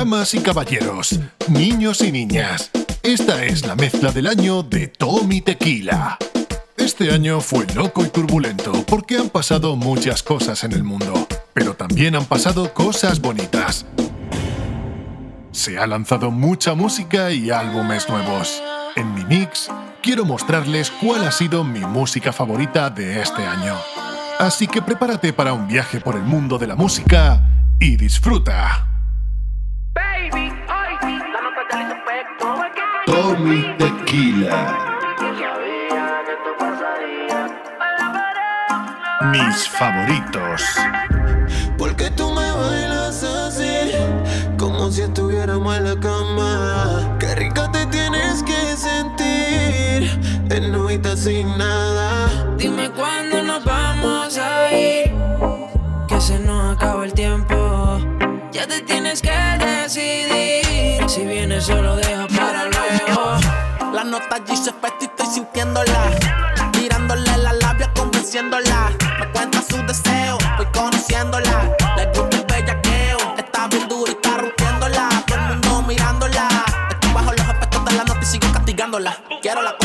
Damas y caballeros, niños y niñas, esta es la mezcla del año de Tommy Tequila. Este año fue loco y turbulento porque han pasado muchas cosas en el mundo, pero también han pasado cosas bonitas. Se ha lanzado mucha música y álbumes nuevos. En mi mix, quiero mostrarles cuál ha sido mi música favorita de este año. Así que prepárate para un viaje por el mundo de la música y disfruta. Tommy Tequila. Mis favoritos. Porque tú me bailas así, como si estuviéramos en la cama. Qué rica te tienes que sentir, en novita sin nada. Dime cuándo nos vamos a ir, que se nos acaba el tiempo. Ya te tienes que decidir, si vienes solo deja para hasta se Festi estoy sintiéndola. Tirándole la labia, convenciéndola. Me cuenta su deseo, voy conociéndola. Le gusta el bellaqueo, está bien dura y está rompiéndola. Todo el mundo mirándola. Estoy bajo los aspectos de la noche y sigo castigándola. Quiero la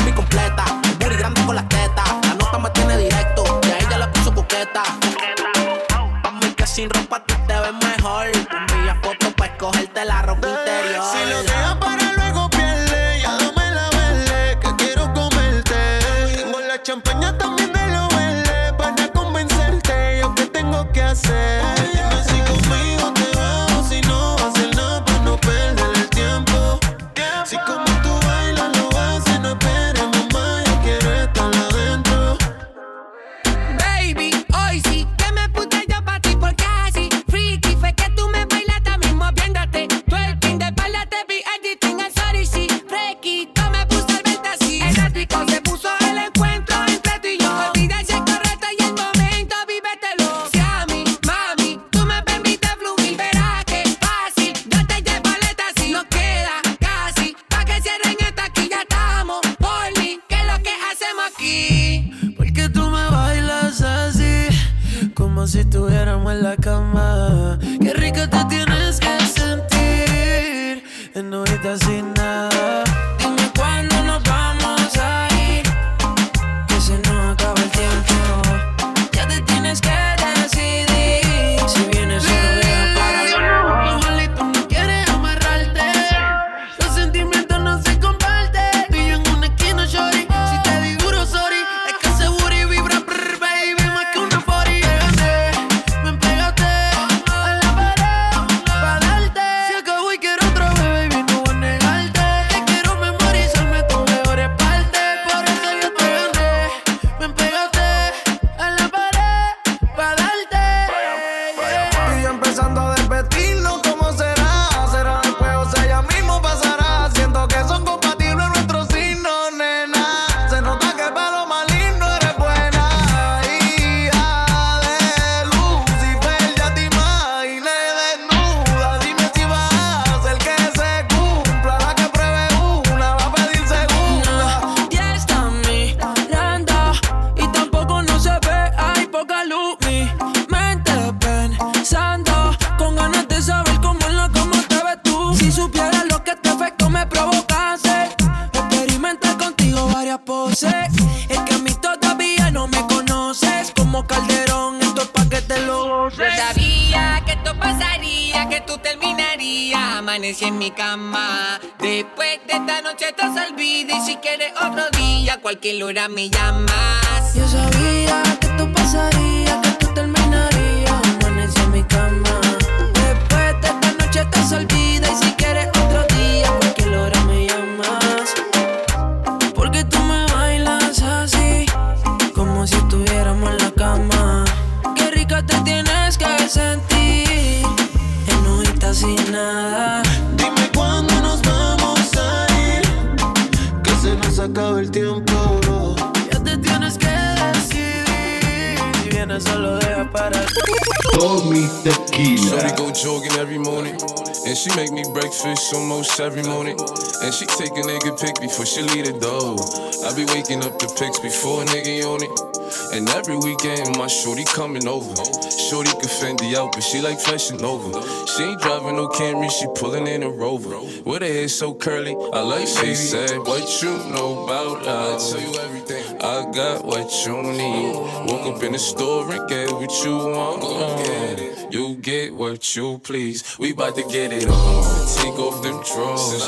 But she like fashion over. She ain't driving no Camry, she pulling in a Rover. With her hair so curly, I like she said, What you know about us? I tell you everything. I got what you need. Woke up in the store and get what you want. You get what you please. We bout to get it on. Take off them drawers.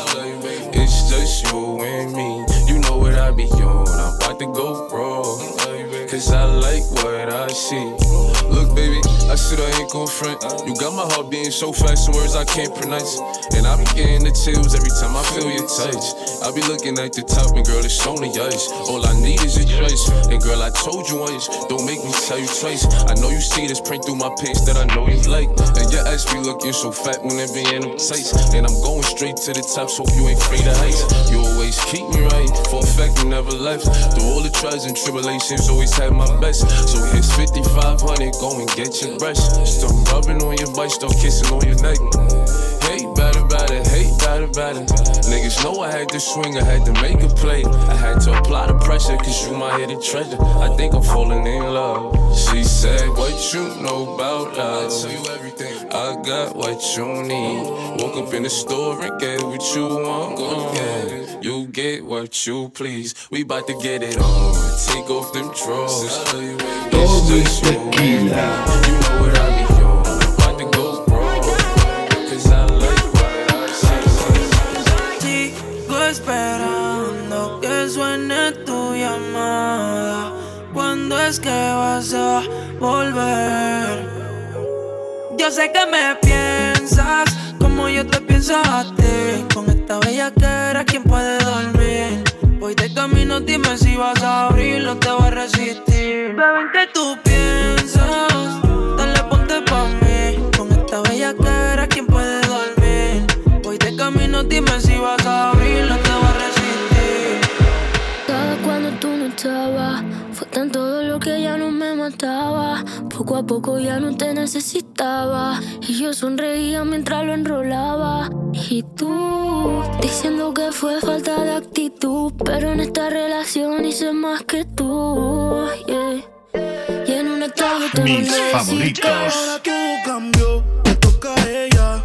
It's just you and me. You know what I be on. I'm about to go raw. Cause I like what I see. Baby, I ain't gon' front. You got my heart beating so fast, some words I can't pronounce. And I be getting the chills every time I feel your touch. I be looking at the top, and girl, it's on the ice. All I need is a choice. And girl, I told you once, don't make me tell you twice. I know you see this print through my pants that I know you like. And your ass be looking so fat when it be in them tights. And I'm going straight to the top, so you ain't afraid of heights. You always keep me right, for a fact you never left. Through all the trials and tribulations, always had my best. So here's 5500, go and get your brush. Start rubbing on your butt, start kissing on your neck. Hate better, better, hate better, better. Niggas know I had to swing, I had to make a play. I had to apply the pressure, cause you my hidden treasure. I think I'm falling in love. She said, What you know about love? I tell you everything. I got what you need. Woke up in the store and get what you want. Yeah. You get what you please. We bout to get it on. Take off them drawers. It's just you ¿Cuándo es que vas a volver? Yo sé que me piensas como yo te pienso a ti. Con esta bella que era quien puede dormir. Voy de camino, dime si vas a abrir, no te voy a resistir. Beben que tú piensas, dale ponte pa' mí. Con esta bella que era quien puede dormir. Voy de camino, dime si vas a abrir, no te voy a resistir. Cada cuando tú no estabas, Poco a poco ya no te necesitaba. Y yo sonreía mientras lo enrolaba. Y tú, diciendo que fue falta de actitud. Pero en esta relación hice más que tú. yeah. Y en un estado te Mis favoritos. Ahora todo cambió, le toca a ella.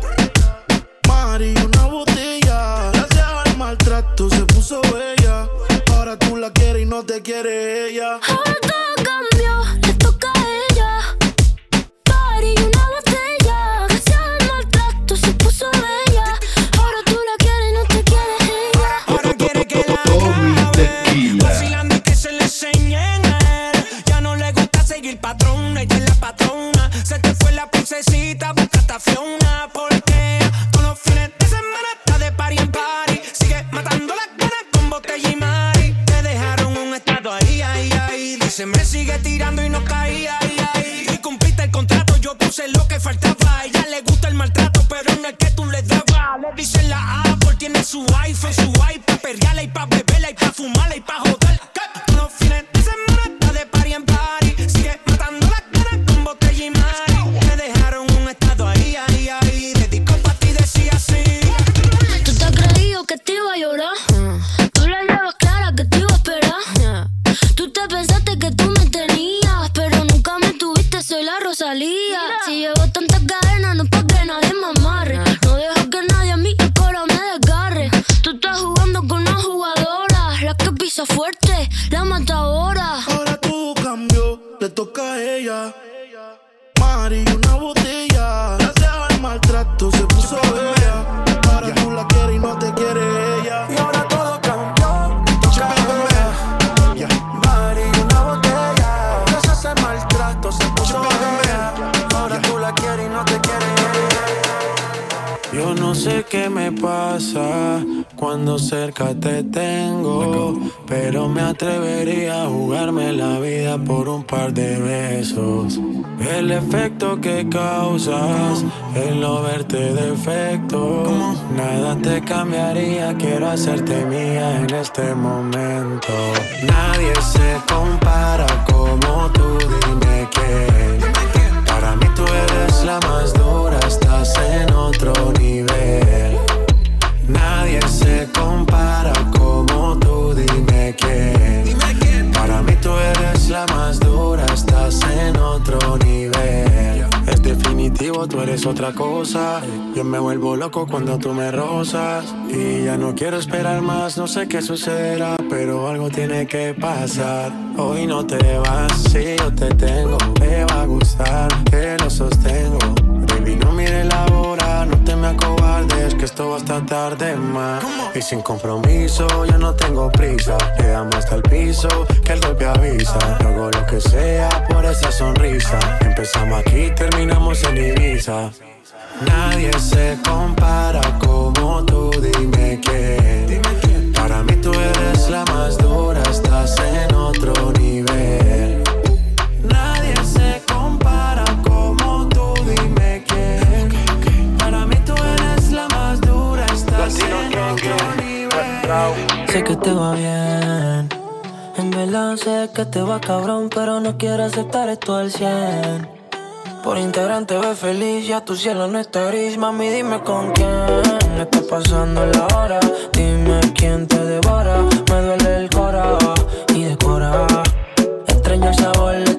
Mari, una botella. Gracias al maltrato se puso bella. Ahora tú la quieres y no te quiere ella. acción pasa cuando cerca te tengo, pero me atrevería a jugarme la vida por un par de besos. El efecto que causas, el no verte defecto, nada te cambiaría, quiero hacerte mía en este momento. Nadie se compara como tú, dime quién. Para mí tú eres la más dura, estás en otro nivel. Tú eres otra cosa. Yo me vuelvo loco cuando tú me rozas. Y ya no quiero esperar más, no sé qué sucederá, pero algo tiene que pasar. Hoy no te vas, si yo te tengo, te va a gustar, que lo sostengo. Baby, no mire la hora, no te me acobardes, que esto va hasta tarde más. Y sin compromiso, yo no tengo prisa. Llegamos hasta el piso, que el golpe avisa. Hago lo que sea por esa sonrisa. Empezamos aquí, terminamos en Ibiza. Nadie se compara como tú, dime quién. Para mí tú eres la más dura, estás en otro nivel. Nadie se compara como tú, dime quién. Para mí tú eres la más dura, estás en otro nivel. Sé que te va bien. En verdad sé que te va cabrón, pero no quiero aceptar esto al 100. Por Instagram te ves feliz, ya tu cielo no está gris. Mami, dime con quién está pasando la hora. Dime quién te devora. Me duele el cora y decora. Extraño el sabor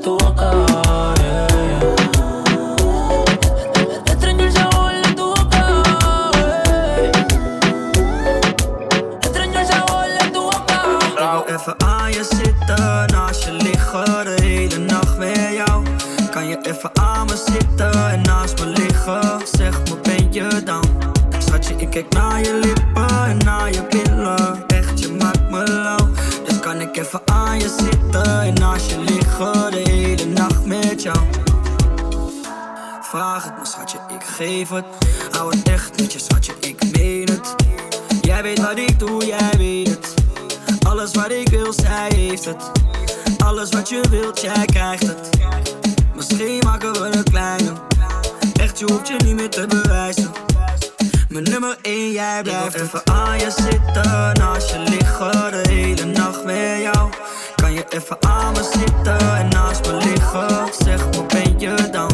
even aan me zitten en naast me liggen? Zeg me, ben je down? Schatje, ik kijk naar je lippen en naar je billen. Echt, je maakt me lauw. Dus kan ik even aan je zitten en naast je liggen, de hele nacht met jou? Vraag het me, schatje, ik geef het. Hou het echt met je, schatje, ik meen het. Jij weet wat ik doe, jij weet het. Alles wat ik wil, zij heeft het. Alles wat je wilt, jij krijgt het. Misschien maken we het kleiner. Echt, je hoeft je niet meer te bewijzen. Mijn nummer 1, jij blijft even aan je zitten, naast je liggen, de hele nacht met jou. Kan je even aan me zitten en naast me liggen? Zeg me, ben je dan?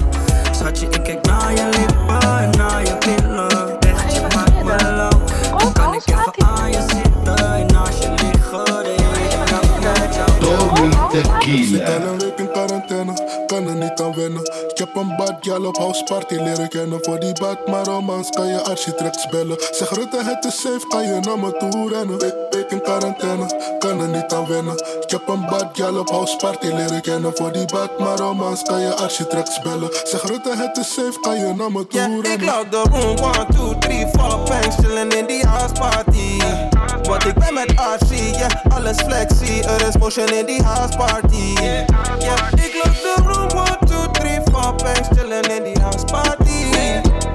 Schatje, ik kijk naar je lippen en naar je billen. Echt, je maakt me lauw. Kan ik even aan je zitten en naast je liggen, de hele nacht met jou? Kan er niet aan wennen. Ik heb een bad gal op house party leren kennen. Voor die bad maar romans kan je architects bellen. Zeg Rutte, het is safe, kan je naar me toe rennen. Week, week in quarantaine, kan er niet aan wennen. Ik heb een bad gal op house party leren kennen. Voor die bad maar romans kan je architects bellen. Zeg Rutte, het is safe, kan je naar me toe Yeah, ik rennen. lock the room, 1, 2, 3, 4 banks chillen in die house party. Want ik ben met RC, yeah, alles flexie, er is motion in die house party. Yeah, 2, 3, 4 banks chillen in die house party.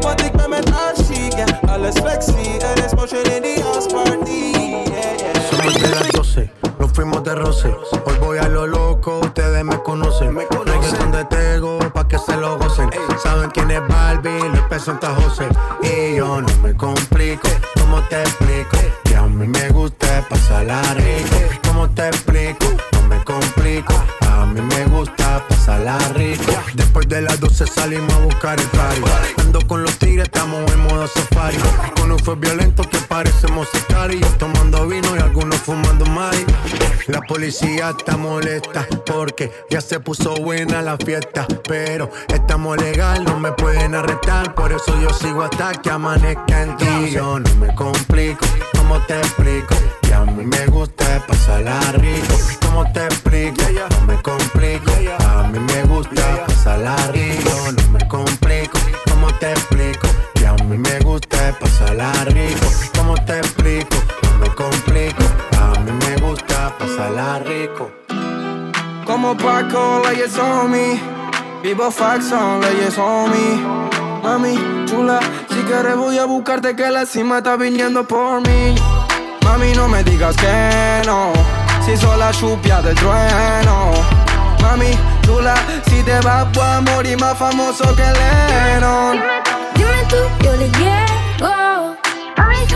Want ik ben met RC, yeah, alles flexie, er is motion in die house party. Yeah, yeah. Somos de las 12, nos fuimos de roce. Hoy voy a lo loco, ustedes me conocen. Reggaeton de Tego, pa' que se lo gocen. Saben quién es Barbie, López Santa José. Y yo no me complico, ¿cómo te explico? Que a mí me gusta pasarla rico. ¿Cómo te explico? Me complico. A mí me gusta pasarla rico. Después de las 12 salimos a buscar el party. Ando con los tigres, estamos en modo safari. Con un fue violento que parecemos y Tomando vino y algunos fumando mari. La policía está molesta porque ya se puso buena la fiesta. Pero estamos legal, no me pueden arrestar. Por eso yo sigo hasta que amanezca en ti. Yo no me complico, ¿cómo te explico? A mí me gusta pasarla rico. ¿Cómo te explico? No me complico. A mí me gusta pasarla rico. No me complico. ¿Cómo te explico? Que a mí me gusta pasarla rico. ¿Cómo te explico? No me complico. A mí me gusta pasarla rico. Como Paco, leyes on me. Vivo fax on leyes on me. Mami, chula, si quieres voy a buscarte que la cima está viniendo por mí. Mami, no me digas que no. Si soy la chupia del trueno. Mami, chula, si te vas voy a morir más famoso que Lennon. Dime tú, yo le llego. Ay,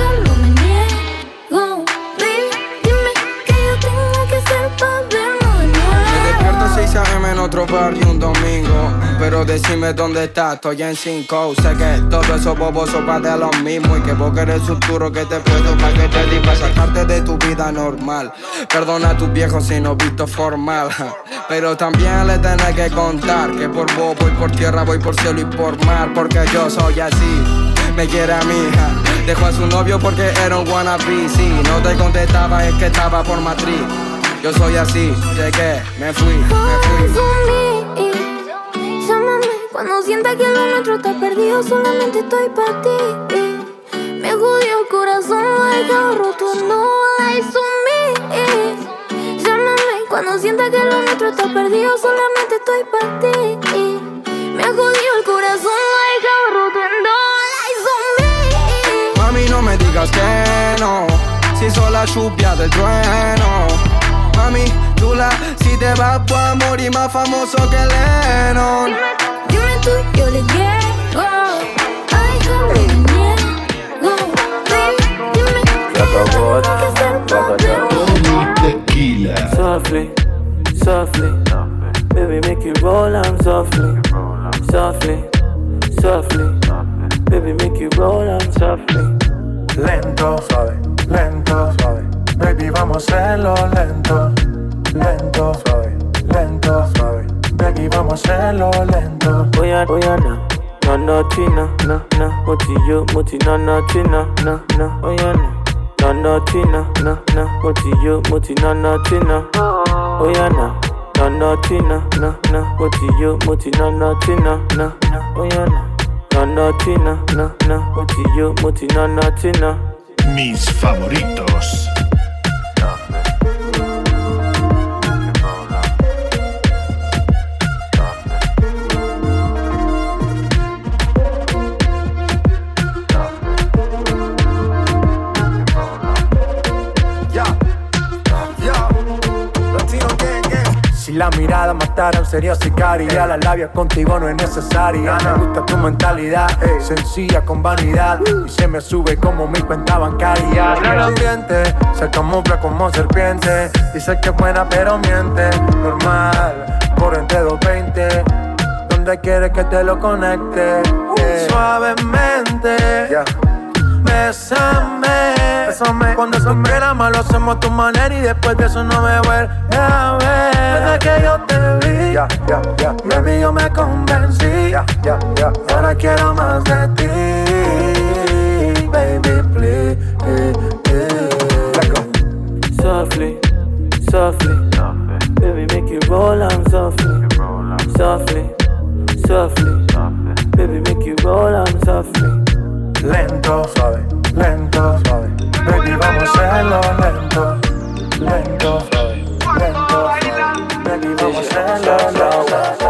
en otro barrio un domingo. Pero decime dónde estás, estoy en cinco. Sé que todo eso bobos son de lo mismo. Y que vos querés futuro que te puedo para que te diga sacarte de tu vida normal. Perdona a tus viejos si no visto formal. Pero también le tenés que contar que por vos voy por tierra, voy por cielo y por mar. Porque yo soy así me quiere a mi hija. Dejó a su novio porque era un wannabe. Si no te contestaba, es que estaba por matriz. Yo soy así, llegué, me fui, me fui. Llámame cuando sienta que lo nuestro está perdido, solamente estoy para ti. Me jodió el corazón, lo he dejado roto, no. Llámame cuando sienta que lo nuestro está perdido, solamente estoy para ti. Me jodió el corazón, lo he dejado roto, no. Mami, no me digas que no, si soy la lluvia del trueno. Mami, tú la, si te vas voy a morir más famoso que Lennon. Dime tú, yo le llego. Ay, cómo le niego. Baby, dime para Tequila. Softly, softly, baby, make it roll on softly, softly, softly, baby, make it roll on softly. Lento, suave. Baby, vamos a hacerlo lento, lento, suave, lento, suave. Baby, vamos a hacerlo lento. Oh yeah, oh yeah, no, no, no, Tina, no, no, moti yo, moti, no, no, Tina, no, no, oh yeah, no. No, no, Tina, no, no, moti yo, moti, no, no, Tina. Oh yeah, no. No, no, Tina, no, no, moti yo, moti, no, no, Tina, no, no, oh yeah, no. No, no, Tina, no, no, moti yo, moti, no, no, Tina. Mis favoritos. La mirada matara un serio sicario. Ya la labia contigo no es necesaria. Me gusta tu mentalidad, sencilla con vanidad. Y se me sube como mi cuenta bancaria. Ambiente, se camufla como serpiente. Dice que es buena pero miente. Normal, por entre 220 Donde quieres que te lo conecte Eh, Suavemente Bésame, bésame. Cuando se quiera más lo hacemos a tu manera Y después de eso no me vuelve a ver. Desde que yo te vi ya, ya, ya, Baby, yo me convencí. Ya, ya, ya, Ahora quiero más de ti. Baby, please. Softly, softly, baby, make it roll on softly, softly, softly, baby, make it roll on softly. Lento, suave, lento, suave. Baby, vamos a hacerlo lento Lento, suave, lento, Baby, vamos a hacerlo lento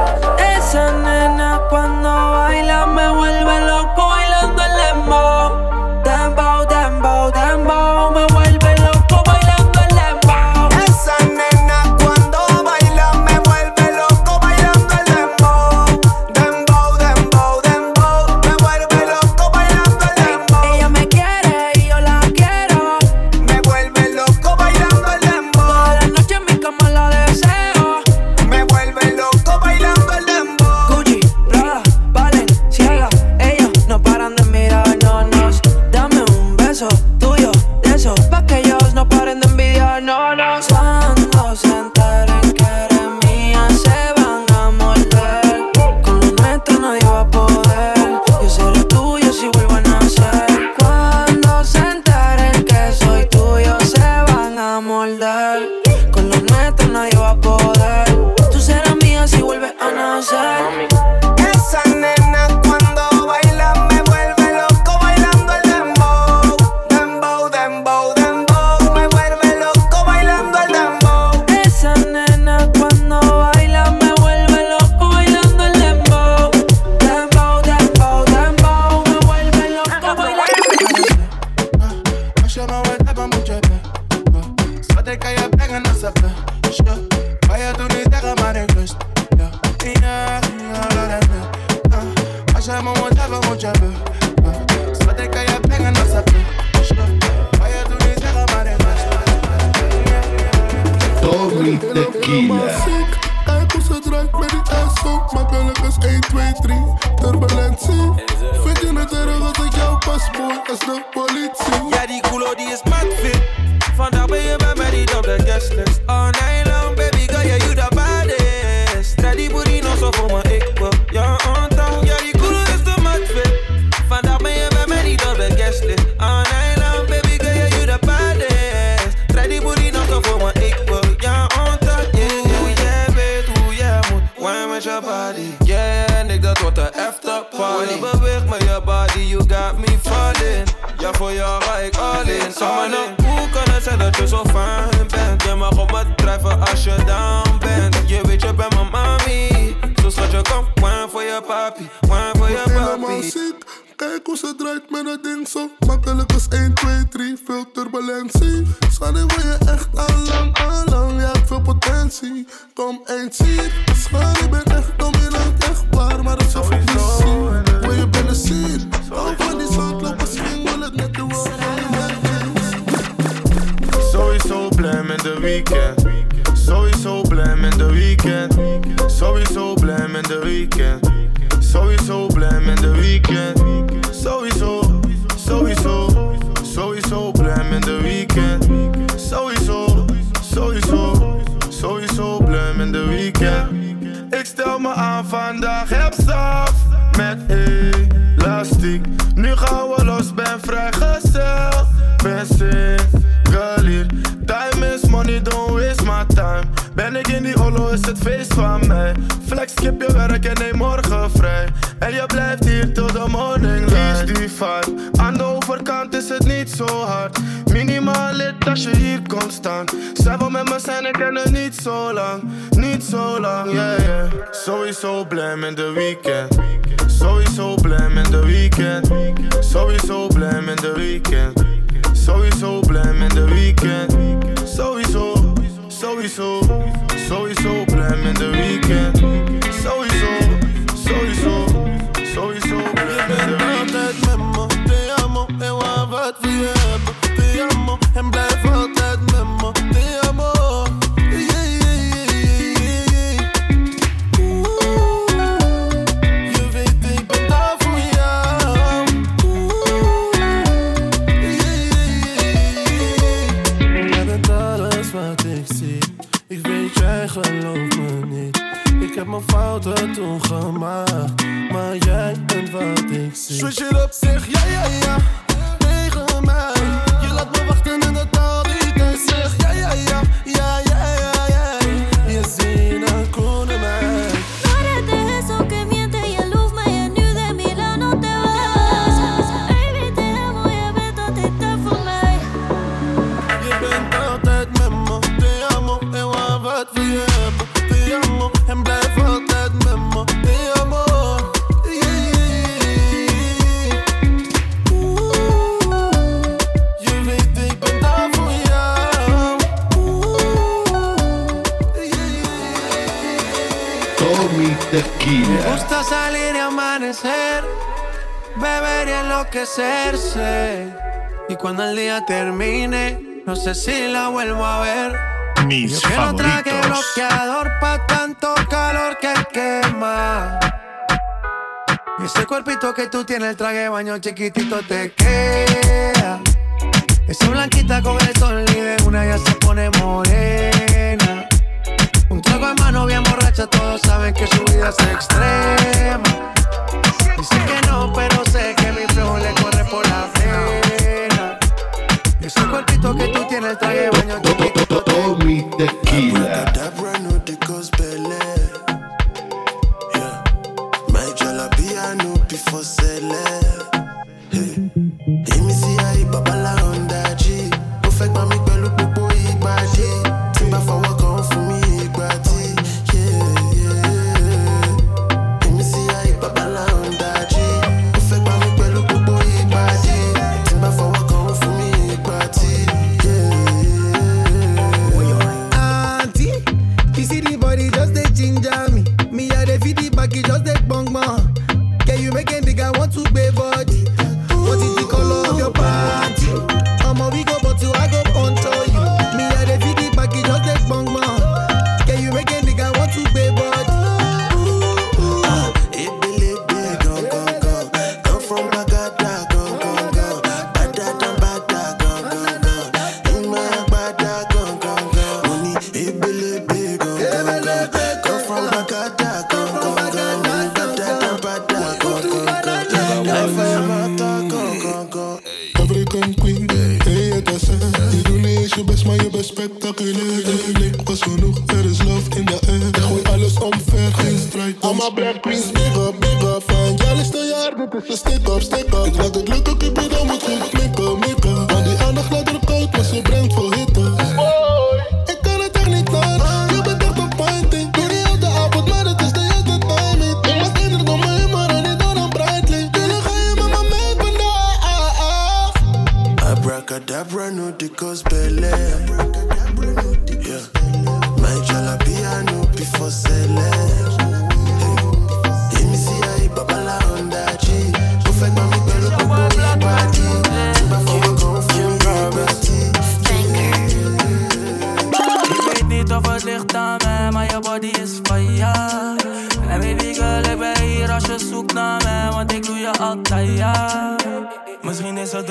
si la vuelvo a ver. Mis Yo favoritos. Que no traje bloqueador pa' tanto calor que quema. Y ese cuerpito que tú tienes, el traje de baño chiquitito te queda. Esa blanquita con el sol y de una ya se pone morena. Un trago de mano bien borracha, todos saben que su vida es extrema. Dicen que no, pero sé que mi flow le corre por la ese cuerpito que tú tienes, el traje de baño. Todo mi tequila. piano before. Ik laat het lukken, ik dan moet goed mikken, mikken. Want die aandacht laat er koud, maar ze brengt vol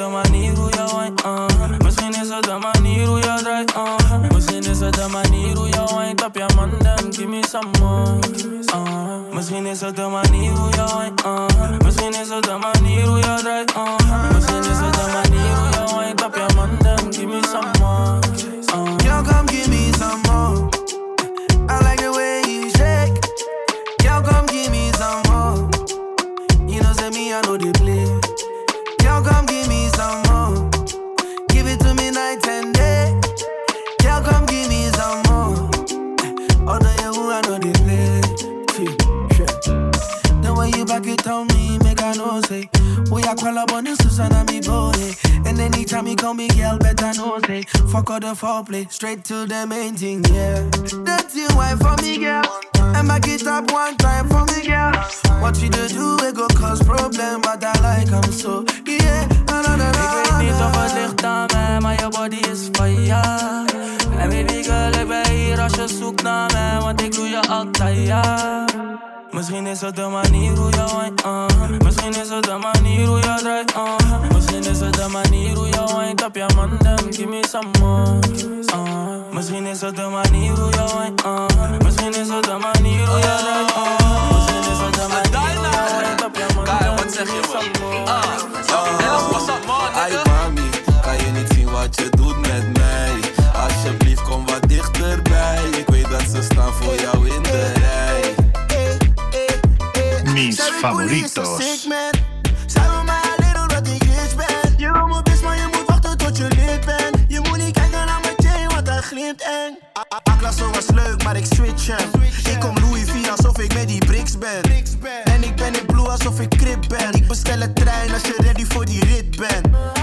de manier hoe je wine, uh. Misschien is het de manier hoe je draait, uh. Misschien is het de manier hoe je wine op je man, then give me some more, uh. Misschien is het de manier hoe je wine, uh. Misschien is het de manier hoe je draait, uh. Fuck all the foreplay, straight to the main thing, yeah. That's you wine for me, girl. And back it up one time for me, girl. What you do, do, it go cause problem, but I like 'em so, yeah. Na, na, na, Ik weet niet of het ligt aan mij, maar je body is fire. En baby girl, ik ben hier als je zoekt naar mij, want ik doe je altijd, ja. Misschien is het de manier hoe je wine, uh. Misschien is het de manier hoe je draait, uh. Misschien is het de manier hoe je wine op je man, then give me some more, uh. Misschien is het de manier hoe je wine, uh. Misschien is het de manier hoe je draait, uh. Misschien is het de manier hoe je wine op je man, then give me some more. Ay mami, kan je niet zien wat je doet met mij? Alsjeblieft kom wat dichterbij. Ik weet dat ze staan voor jou in de Aklasso was leuk, maar ik switch hem. Ik kom Louis V alsof ik met die bricks ben. En ik ben in blue alsof ik crip ben. Ik bestel een trein als je ready voor die rit bent.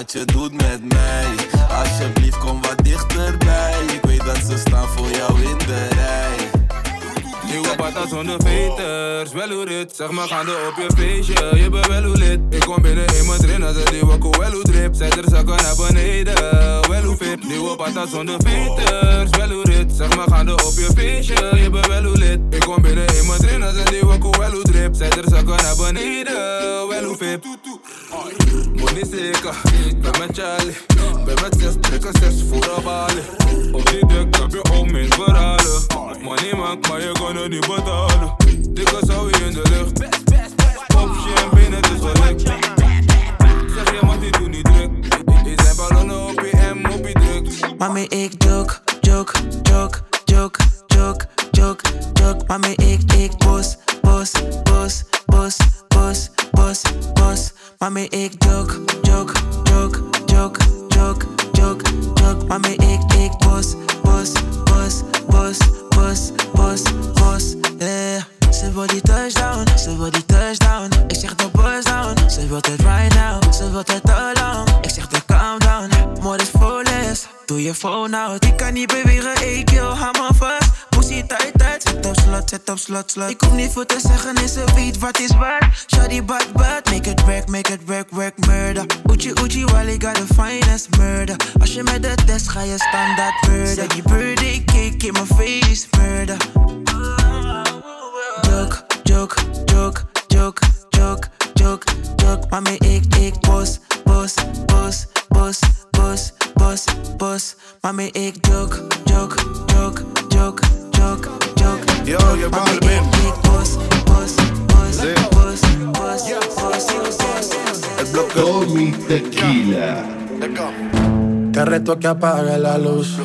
Wat je doet met mij? Alsjeblieft kom wat dichterbij. Ik weet dat ze staan voor jou in de rij. Nieuwe patas zonder veters, wel hoe Zeg maar gaande op je feestje, je bent wel lid. Ik kom binnen in mijn trainer, ze die wakko wel hoe drip. Zet er zakken naar beneden, wel hoe fit. Nieuwe patas zonder veters, wel hoe Zeg maar gaande op je feestje, je bent wel lid. Ik kom binnen in mijn trainer, ze die wakko wel hoe drip. Zet er zakken naar beneden, wel hoe fit Money zeker, ben met Charlie Ben met zes trekken, zes voor de balen Op die dek heb je om in verhalen Money maakt, maar je kan het niet betalen Dikke zou je in de lucht Pop champagne, het is geluk Zeg je man, die doet niet druk Je zijn ballonnen op je M, op je drugs Mami, ik joke, joke, joke, joke, joke, joke, joke. Mami, ik, ik bos, bos, bos, bos, bos, bos, bos. Mami, ik joke, joke, joke, joke, joke, joke, joke. Mami, ik, ik bos, bos, bos, bos, bos, bos, bos. Yeah. Ze wil die touchdown, ze wil die touchdown. Ik zeg de boys down, ze wil het right now. Ze wil het lang, ik zeg de calm down. More is full is, doe je phone out. Ik kan niet bewegen, ik kill, hou me vast. zie tijd, tijd. Zet op slot, zet op slot, slot. Ik hoef niet veel te zeggen en ze weet wat is waar? Shawty bad, bad. Make it work, make it work, work, murder. Uchi, uchi, wally got the finest murder. Als je met de test ga je standaard murder. Zeg die birdie cake in my face, murder. Joke, joke, joke, joke, joke, joke, joke. Mami, ik, ik, bos, bos, bos, bos, bos, bos, bos. Mami, ik joke, joke, joke, joke. Yo, je Balvin. Bos, bos, bos, bos, bos, bos, Tommy Tequila. Te reto que apague la luz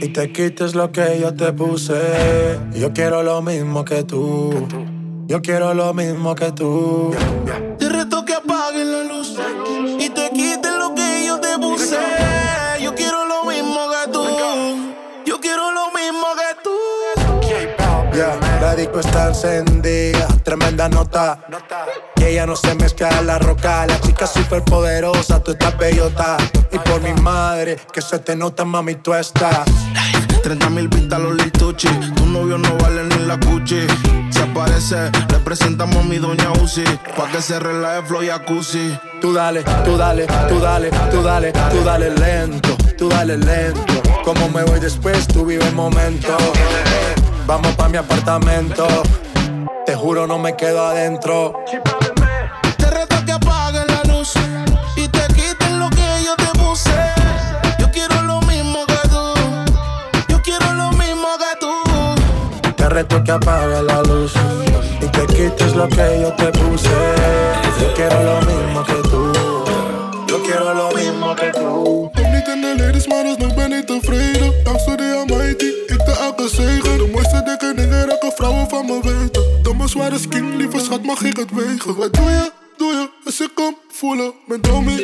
y te quites lo que yo te puse. Yo quiero lo mismo que tú. Yo quiero lo mismo que tú. Te reto la disco está encendida, tremenda nota. Y ella no se mezcla a la roca. La chica super poderosa, tú estás bellota. Y por mi madre, que se te nota, mami, tú estás. 30 mil pistas los lituchi. Tu novio no vale ni la cuchi. Si aparece, le presentamos a mi doña Uzi. Pa' que se relaje flow y jacuzzi. Tú dale, tú dale, tú dale, tú dale, tú dale lento, tú dale lento. Como me voy después, tú vive el momento. Vamos pa' mi apartamento. Te juro, no me quedo adentro. Te reto que apagues la luz y te quites lo que yo te puse. Yo quiero lo mismo que tú. Yo quiero lo mismo que tú. Te reto que apague la luz y te quites lo que yo te puse. Zware skin, lieve schat, mag ik het wegen? Wat doe je, doe je, als ik kom voelen? Ben dominant,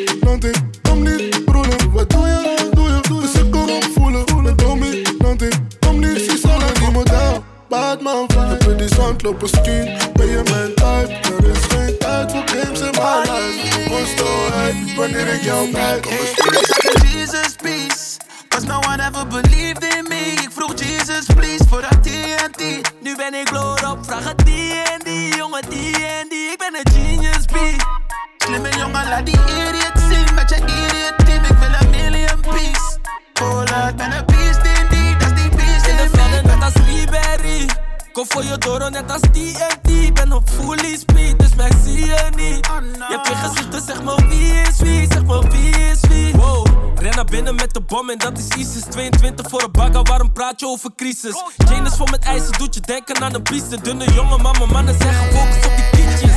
over crisis? Janus vol met ijzer doet je denken aan een biester. Dunne jongen, maar mijn mannen zeggen focus op die kietjes.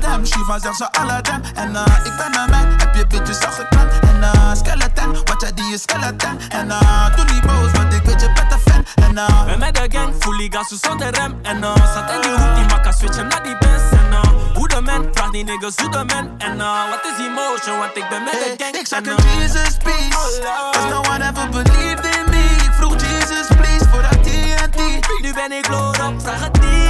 Dem, Shiva zegt ze dem En uh, ik ben mijn man, heb je bitches al geklemd En uh, skeleton, wat jij die is skeleton En uh, doe niet boos, want ik weet je bent een fan En uh, Ben met de gang, fully gas dus zonder rem. En uh, zat in die hoek, die makka switch hem naar die Benz. En uh, hoe de man, vraag die niggas hoe de man. En uh, wat is emotion, want ik ben met de gang. ik zag En, een Jesus peace Cause no one ever believed in ben ik lood op, zag het niet.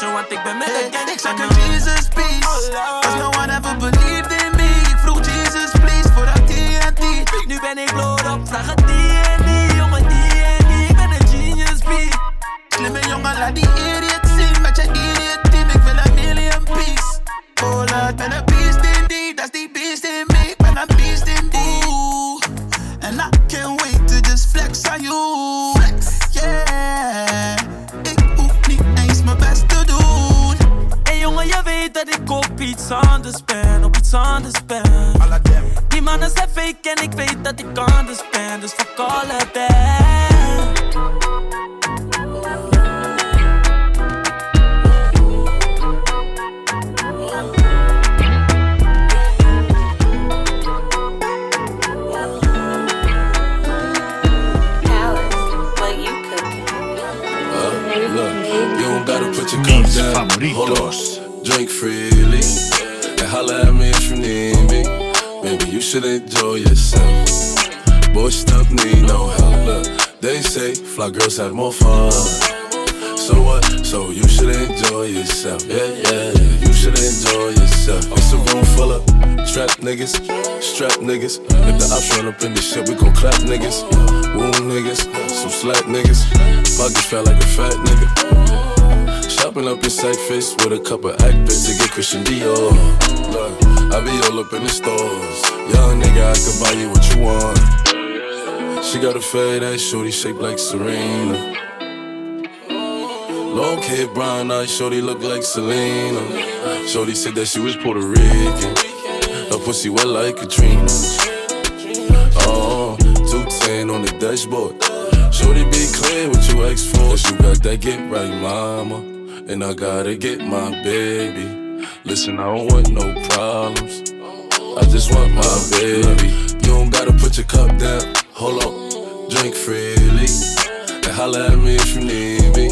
Yo antes saying just fuck all of that. Mis favoritos. Drink freely and holla at me if you need me. Maybe you should enjoy yourself. Boy, stuff need no help. They say fly girls have more fun. So what? So you should enjoy yourself. Yeah, yeah. You should enjoy yourself. It's a room full of trap niggas, strap niggas. If the ops run up in the shit, we gon' clap niggas. Wound niggas, some slack niggas. Pockets felt like a fat nigga. Shopping up your in face with a couple actors to get Christian Dior. Look, I be all up in the stores. Young nigga, I could buy you what you want. She got a fade ass shorty shaped like Serena. Long hair, brown eyes, shorty look like Selena. Shorty said that she was Puerto Rican. Her pussy wet like Katrina. Uh-uh, oh, 210 on the dashboard. Shorty be clear what you ex for. You got that get right, mama. And I gotta get my baby. Listen, I don't want no problems. I just want my baby. You don't gotta put your cup down. Hold on, drink freely. And holla at me if you need me.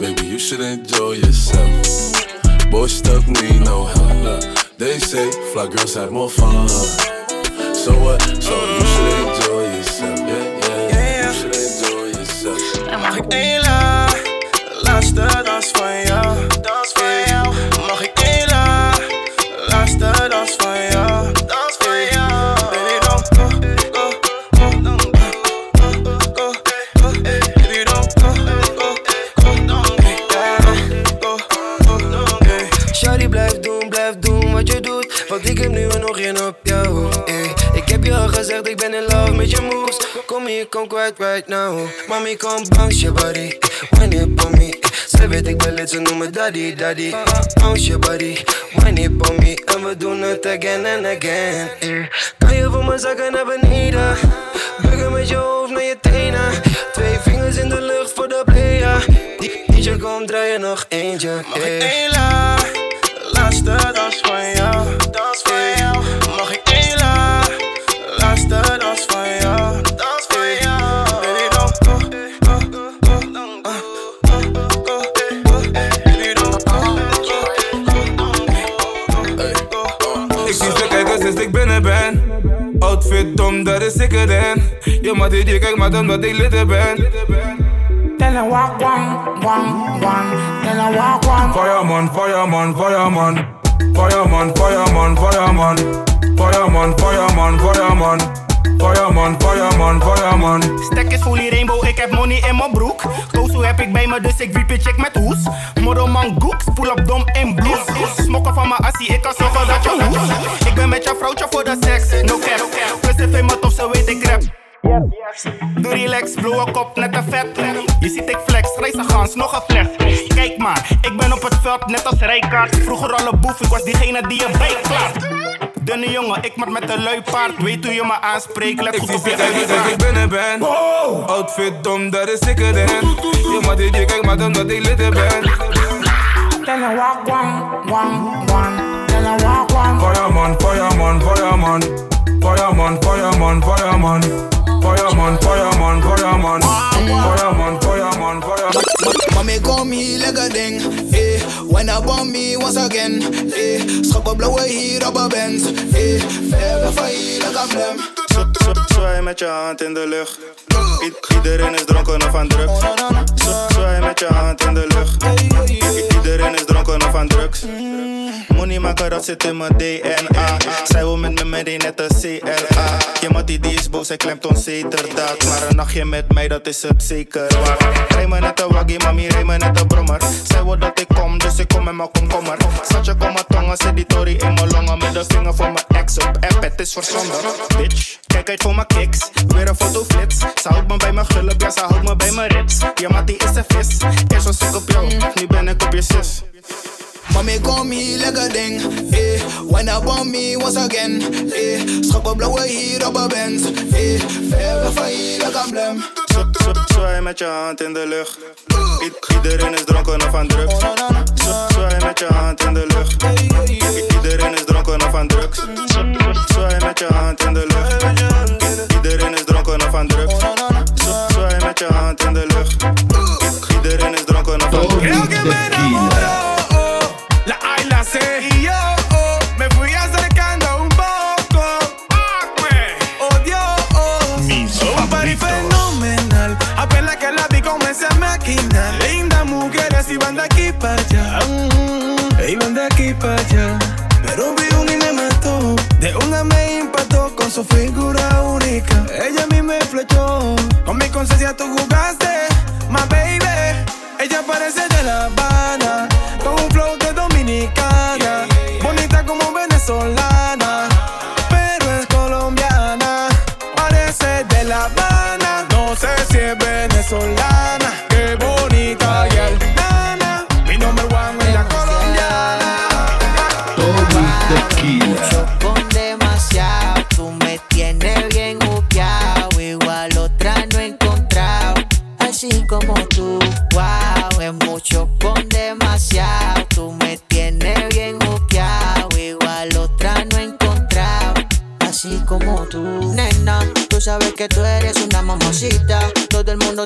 Baby, you should enjoy yourself. Boy, stuff need no help. They say fly girls have more fun. So what? So you should enjoy yourself. Yeah, yeah. You should enjoy yourself. Want ik heb nu nog geen op jou eh. Ik heb je al gezegd, ik ben in love met je moves. Kom hier, kom kwijt right now. Mami, kom bounce je body. Wine it on me. Zij weet ik ben lid, ze noemen daddy, daddy. Bounce je body. Wine it on me. En we doen het again and again eh. Kan je voor me zakken naar beneden? Bukken met je hoofd naar je tenen. Twee vingers in de lucht voor de player. DJ, kom draaien nog eentje Mag ik eh. één la, laatste dans van jou? Dom, dat is ik erin. Je maar die kijkt maar omdat ik lid ben. Then I walk one, one, one. Then I walk one. Fireman, fireman, fireman. Fireman, fireman, fireman. Fireman, fireman, fireman. Fireman, fireman, fireman. Stek is fully rainbow, ik heb money in mijn broek. Tozu heb ik bij me, dus ik wiep je check met hoes. Morroman goeks, pull up dom in bloes. Smokken van mijn assie, ik kan zorgen dat je hoes. Ik ben met je vrouwtje voor de seks, Doe relax, blow een kop net een vet. Je ziet ik flex, reis een gans, nog een fles. Kijk maar, ik ben op het veld net als Rijkaard. Vroeger al een boef, ik was diegene die je bijklaart. Dunne jongen, ik maar met een lui paard. Weet hoe je me aanspreekt, let Ik goed op je kijken sinds ik binnen ben. Outfit dom, dat is ik erin. Je maar die kijkt maar omdat ik lid ben. I walk one, one, one. Then I walk one. Fireman, fireman, fireman. Fireman, fireman, fireman. Fireman, fireman, fireman. Fireman, fireman, fireman. Mami, kom hier, lekker ding. Eh, when up on me once again. Eh, schok op blauwe hier op een Benz. Eh, ver weg van hier, lekker blem. Zwaai met je hand in de lucht. I- iedereen is dronken of aan drugs. Z- Zwaai met je hand in de lucht. I- iedereen is dronken Money maken, dat zit in mijn DNA. Zij wil met me mee, net een CLA. Je mattie die is boos, hij klemt ons zeterdaad. Maar een nachtje met mij, dat is het zeker waard. Rij me net een waggie, mami, rij me net een brommer. Zij wil dat ik kom, dus ik kom met mijn komkommer. Zat je kom mijn tongen, zet die tory in mijn longen. Met de vinger voor mijn ex op app, het is. Bitch, kijk uit voor mijn kicks. Weer een fotoflits. Ze houdt me bij mijn gulp, ja, ze houdt me bij mijn rits. Je mattie is een vis. Eerst was ik op jou, nu ben ik op je zus. Mami, kom hier, lekker ding. Eh, up on me once again. Eh, schok op blauwe hier op een. Eh, ver van hier, lekker blem. Zwaai met je hand in de lucht. I- iedereen is dronken of aan drugs. Zwaai met je hand in de lucht. I- iedereen is dronken of aan drugs. Zwaai met je hand in de lucht. I- iedereen is dronken of aan drugs. Zwaai met je hand in de lucht. I- iedereen is dronken of aan drugs. figura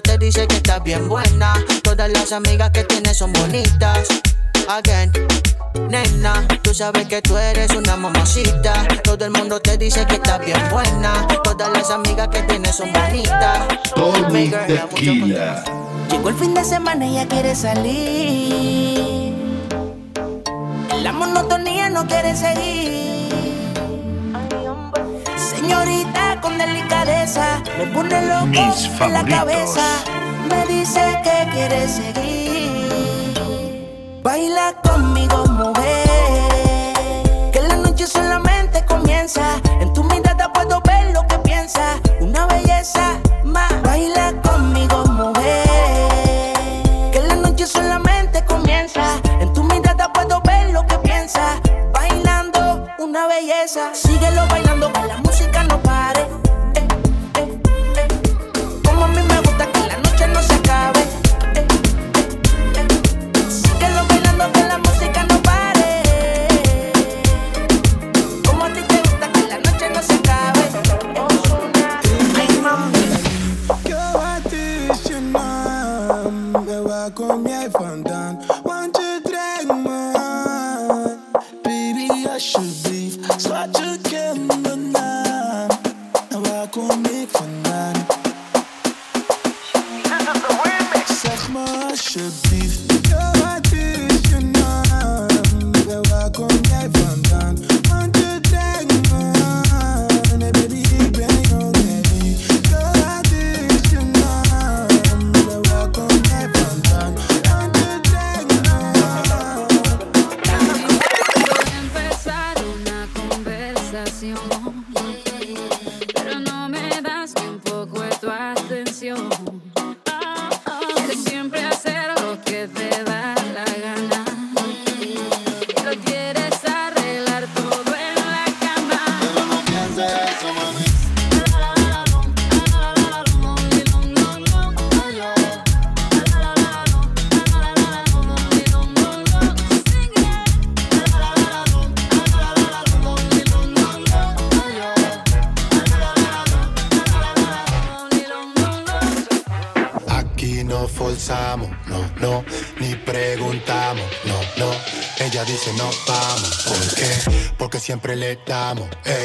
te dice que estás bien buena. Todas las amigas que tienes son bonitas. Again, nena, tú sabes que tú eres una mamacita. Todo el mundo te dice que estás bien buena. Todas las amigas que tienes son bonitas. Tommy tequila. Llegó el fin de semana y ya quiere salir. La monotonía no quiere seguir señorita con delicadeza me pone loco Mis en la cabeza. Me dice que quiere seguir. Baila conmigo, mujer. Que la noche solamente comienza. En tu mirada puedo ver lo que piensas. Una belleza más. Baila conmigo, mujer. Que la noche solamente comienza. En tu mirada puedo ver lo que piensas. Bailando una belleza. Síguelo bailando siempre le damos. Eh.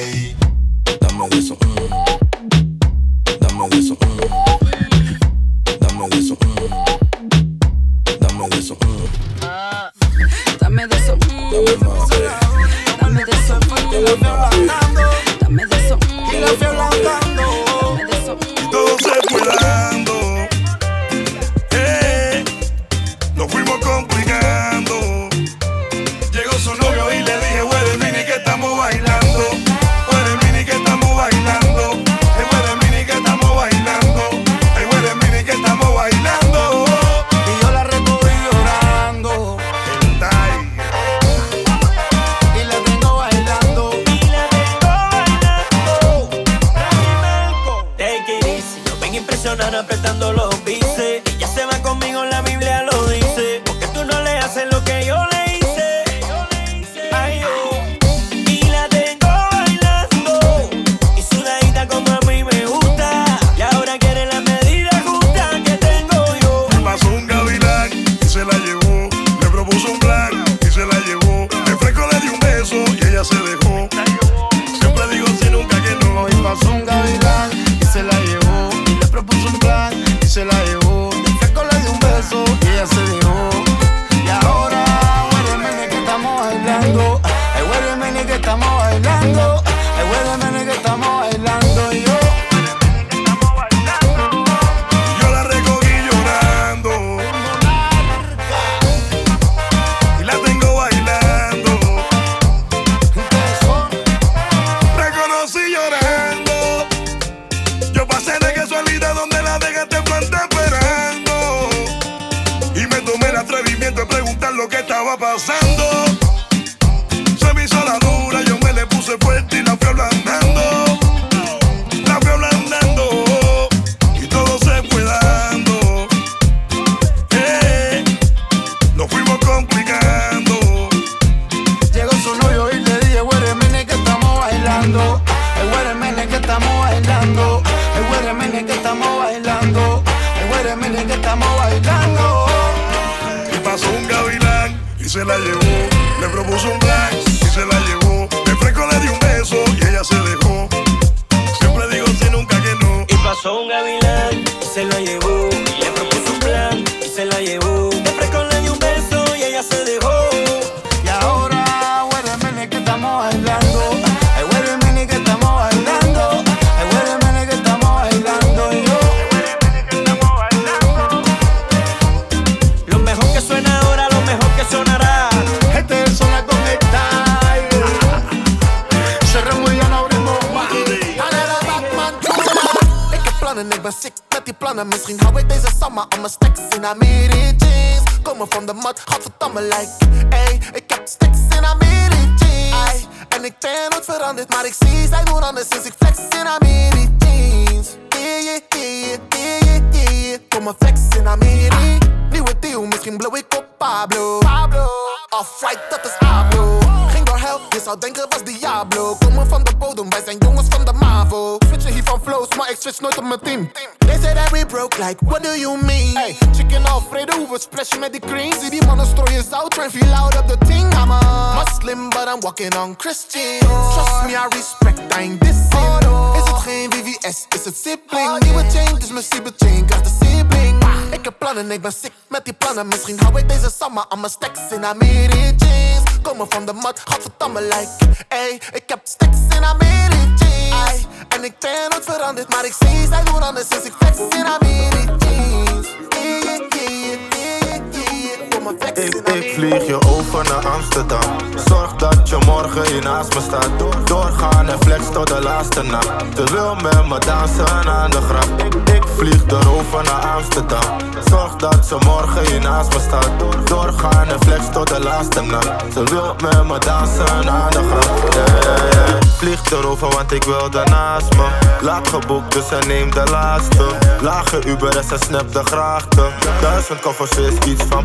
Zou denken was Diablo. Komen van de bodem, wij zijn jongens van de MAVO. Switchen hier van flows, maar ik switch nooit op mijn team. They say that we broke, like, what do you mean? Hey, chicken Alfredo, we splashen met die cream. Zie die mannen strooien zout, train feel out op thing. I'm a Muslim, but I'm walking on Christian. Trust me, I respect, I ain't dissing. Is het geen VVS, is het sibling? Nieuwe chain, dus mijn sibling chain krijgt de sibling. Ik heb plannen, ik ben sick met die plannen. Misschien hou ik deze summer aan mijn stacks in Amiri jeans. Komen van de mat, gadverdamme like. Ey, ik heb stacks in Amiri jeans. En ik ben nooit veranderd, maar ik zie zij doen anders sinds ik flex in Amiri jeans. Yeah, yeah, yeah, Ik, in vlieg je over naar Amsterdam. Zorg dat je morgen hier naast me staat. Doorgaan en flex tot de laatste nacht. Ze wil met me dansen aan de grap. Ik, ik vlieg erover naar Amsterdam. Zorg dat ze morgen hier naast me staat. Doorgaan en flex tot de laatste nacht. Ze wil met me dansen aan de grap. Yeah, yeah, yeah. Vlieg erover, want ik wil daarnaast me. Laat geboekt, dus en neem de laatste. Lage Uber en ze snap de grachten. Duizend koffers is iets van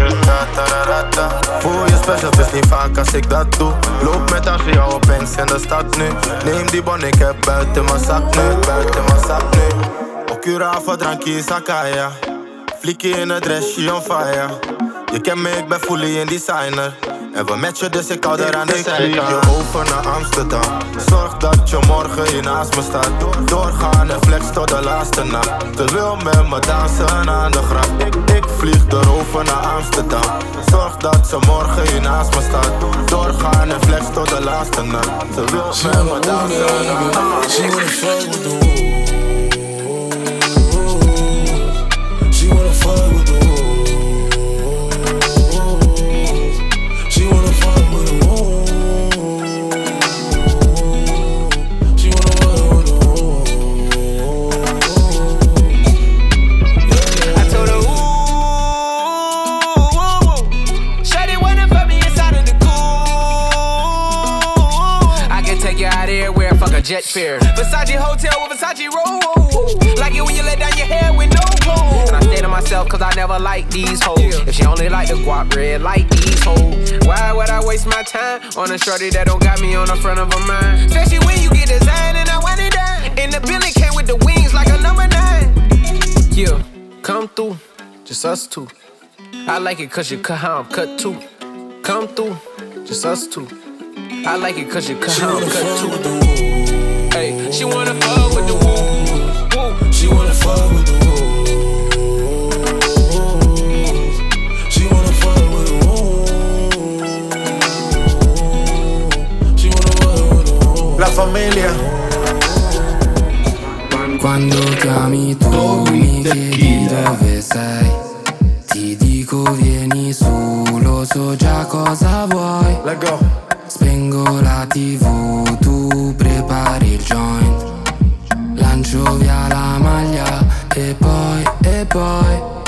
plaaien. Ta-ta-ra-ra-ta. Voel je special, het is niet vaak als ik dat doe. Loop met haar jou op banks in de stad nu. Neem die bon, ik heb buiten mijn zak nu. Buiten mijn zak nu. Ocurava, drankje, zakaya. Flikje in het dressje on fire. Je kent me, ik ben fully in designer. En we matchen, dus ik hou er aan de Ik vlieg je over naar Amsterdam. Zorg dat je morgen hier naast me staat. Doorgaan en flex tot de laatste nacht. Wil met me dansen aan de grap. Ik, ik vlieg erover naar Amsterdam. Zorg dat ze morgen hier naast me staat. Doorgaan en flex tot de laatste nacht. Ze wil met me dansen aan de grap. Jet fare. Versace hotel with Versace roll. Like it when you let down your hair with no clothes. And I stay to myself cause I never like these hoes. If she only like the guap red, like these hoes. Why would I waste my time on a shorty that don't got me on the front of her mind? Especially when you get designed and I want it done. And the Billy came with the wings like a number nine. Yeah, come through, just us two. I like it cause you cut how I'm cut too. Come through, just us two. I like it cause you cut how I'm cut too. She wanna fuck with the woo. woo. She wanna fuck with the wolves. She wanna fuck with the wolves. She wanna fuck with the wolves. La familia. Quando chiami tu mi chiedi dove sei Ti dico vieni su, lo so già cosa vuoi Let go Spengo la tv, tu prepari il joint. Lancio via la maglia e poi, e poi,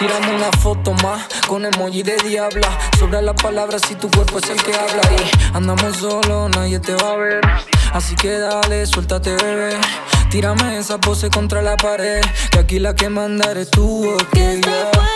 Tirando una foto más con emoji de diabla. Sobra las palabras si tu cuerpo es el que habla. Y andamos solo, nadie te va a ver. Así que dale, suéltate, bebé. Tírame esa pose contra la pared. Que aquí la que manda eres tú, que yeah.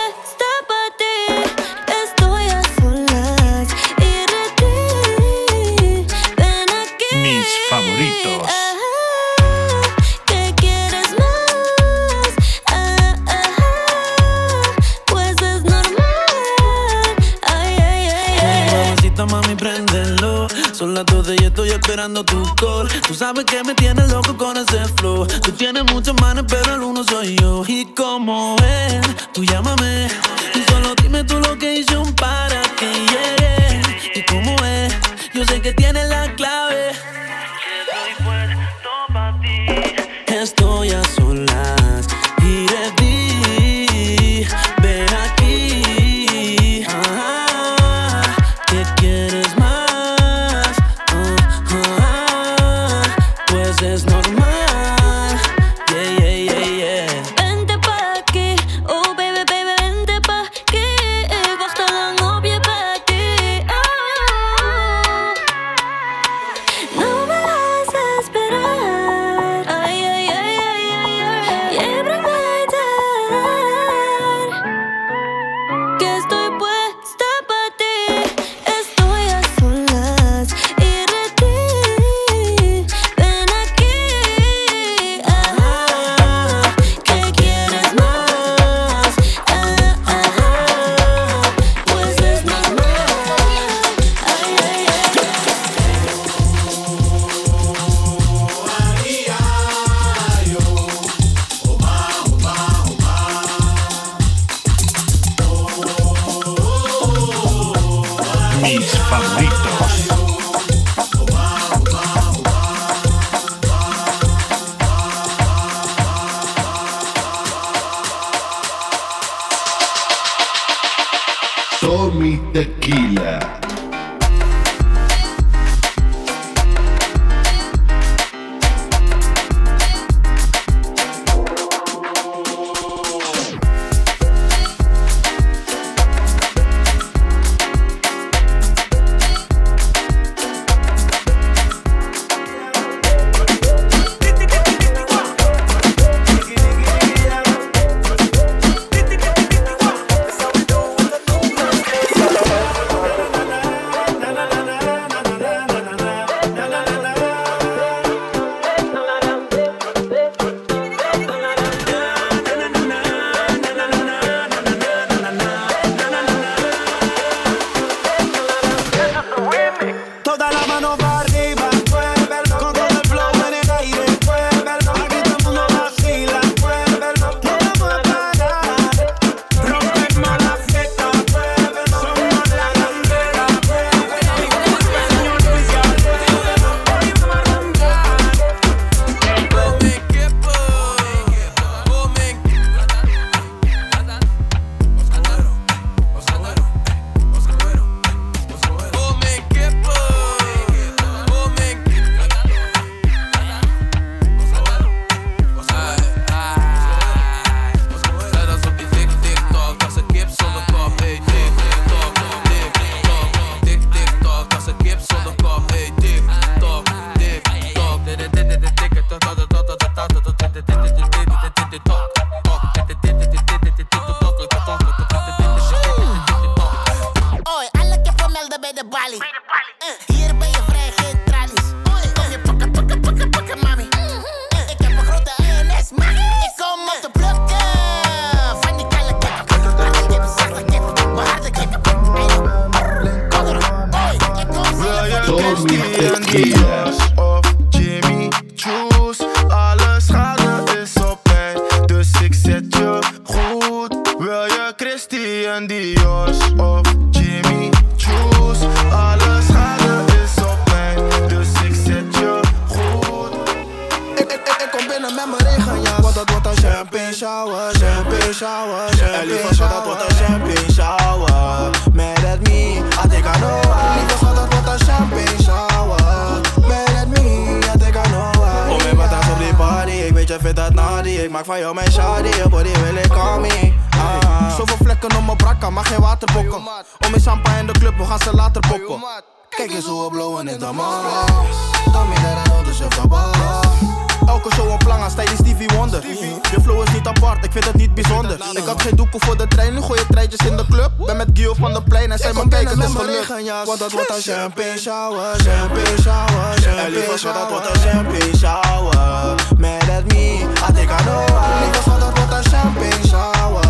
放力。Apart, ik vind het niet bijzonder. Ik had geen doeken voor de trein, nu gooi je treintjes in de club. Ben met Gio van de plein en zijn mijn kijkers is gelukt. Want dat wordt een champagne shower, champagne shower, champagne shower. dat wordt een champagne shower. Mad at me, I think I know why. Schat, dat wordt een champagne shower.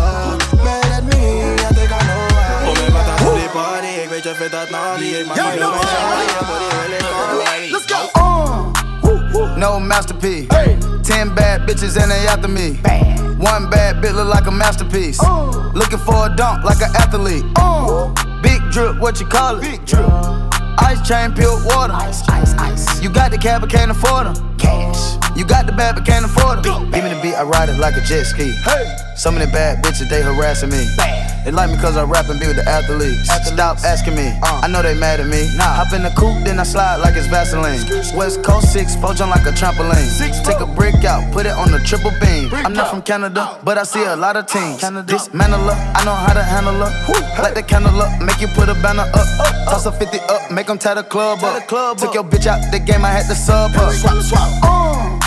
Mad at me, I think I know why. Kom in met aan die party, ik weet je vindt dat naughty. Ik maak jou mijn je body wil ik. Let's go! No masterpiece. Hey. Ten bad bitches and they after me. One bad bitch look like a masterpiece. Oh. Looking for a dunk like an athlete. Oh. Big drip, what you call it? Big drip. Uh, ice chain, pure water. Ice, ice, ice. You got the cab, but can't afford them. Cash. You got the bad, but can't afford them. Give me the beat, I ride it like a jet ski. Hey. Some of the bad bitches, they harassing me. They like me cause I rap and be with the athletes. Stop asking me, I know they mad at me. Hop in the coupe, then I slide like it's Vaseline. West Coast 6, four jump like a trampoline. Six, Take a brick out, put it on the triple beam. I'm not from Canada, but I see a lot of teams. Dismantle her, I know how to handle her. Light the candle up, make you put a banner up. Toss a 50 up, make them tie the club up. Took your bitch out the game, I had to sub her. Swap, swap.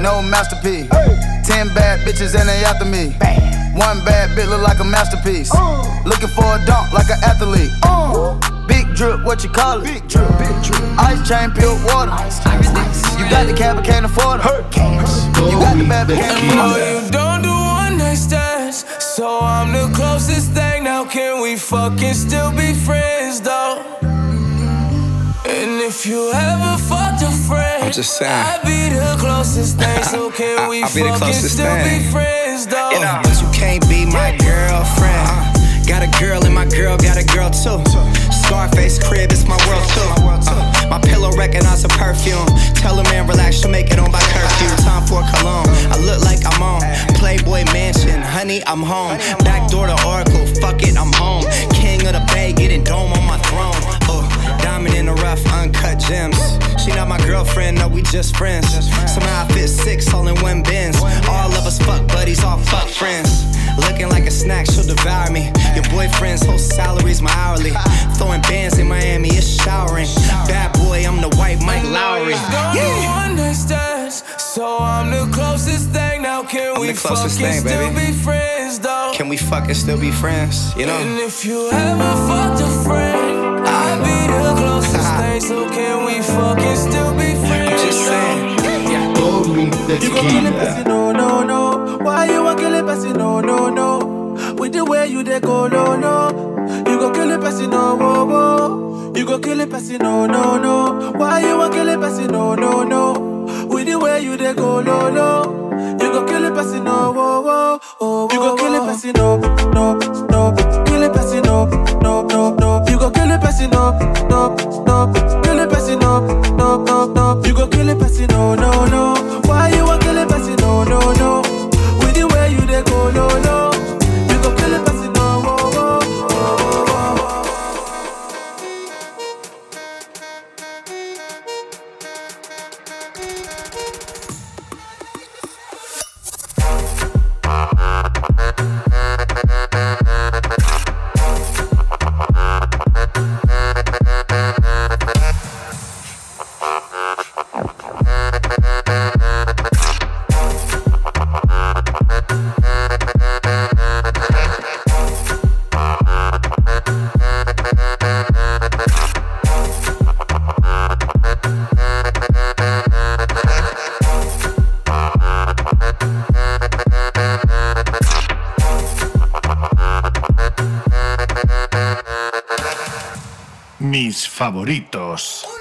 No masterpiece. Ten bad bitches and they after me. One bad bitch look like a masterpiece. Uh. Looking for a dunk like an athlete. Uh. Big drip, what you call it? Big drip, big drip. Ice chain, pure water. You got the cab, but can't afford it. You got the bad, but can't afford it. you don't do one night stands, so I'm the closest thing. Now can we fucking still be friends though? If you ever fucked a friend, I'm just saying. I'd be the closest thing. So can I- we I'll be the closest still thing. be friends though? You know, but you can't be my girlfriend. Uh, got a girl and my girl got a girl too. Scarface crib, it's my world too. Uh, my pillow recognize her perfume. Tell a man relax, she'll make it on by curfew. Time for cologne. I look like I'm on Playboy Mansion. Honey, I'm home. Back door to Oracle. Fuck it, I'm home. King of the Bay, getting dome on my throne. Diamond in the rough, uncut gems. She not my girlfriend, no, we just friends. Somehow I fit six all in one bins. All of us fuck buddies, all fuck friends. Looking like a snack, she'll devour me. Your boyfriend's whole salary's my hourly. Throwing bands in Miami, it's showering. Bad boy, I'm the white Mike Lowry. Do one night stands, so I'm the closest thing. Now can I'm we fucking thing, still be friends though? Can we fucking still be friends? You know? And if you ever fucked a friend, So can we fucking still be friends? I'm just saying. You gon' kill it, Bessie, no, no, no. Why you want kill it, Bessie, no, no, no. With the way you dey go, no, no. You gon' kill it, Bessie, no, whoa, whoa. You gon' kill it, Bessie, no, no, no. Why you want kill it, Bessie, no, no, no. With the way you dey go, no, no. You gon' kill it, Bessie, no, whoa, whoa, oh, You gon' kill it, Bessie, no, no, no. Kill it, Bessie, no, no, no, no. You gon' kill it, Bessie, no, no, no. No, no, no. Favoritos.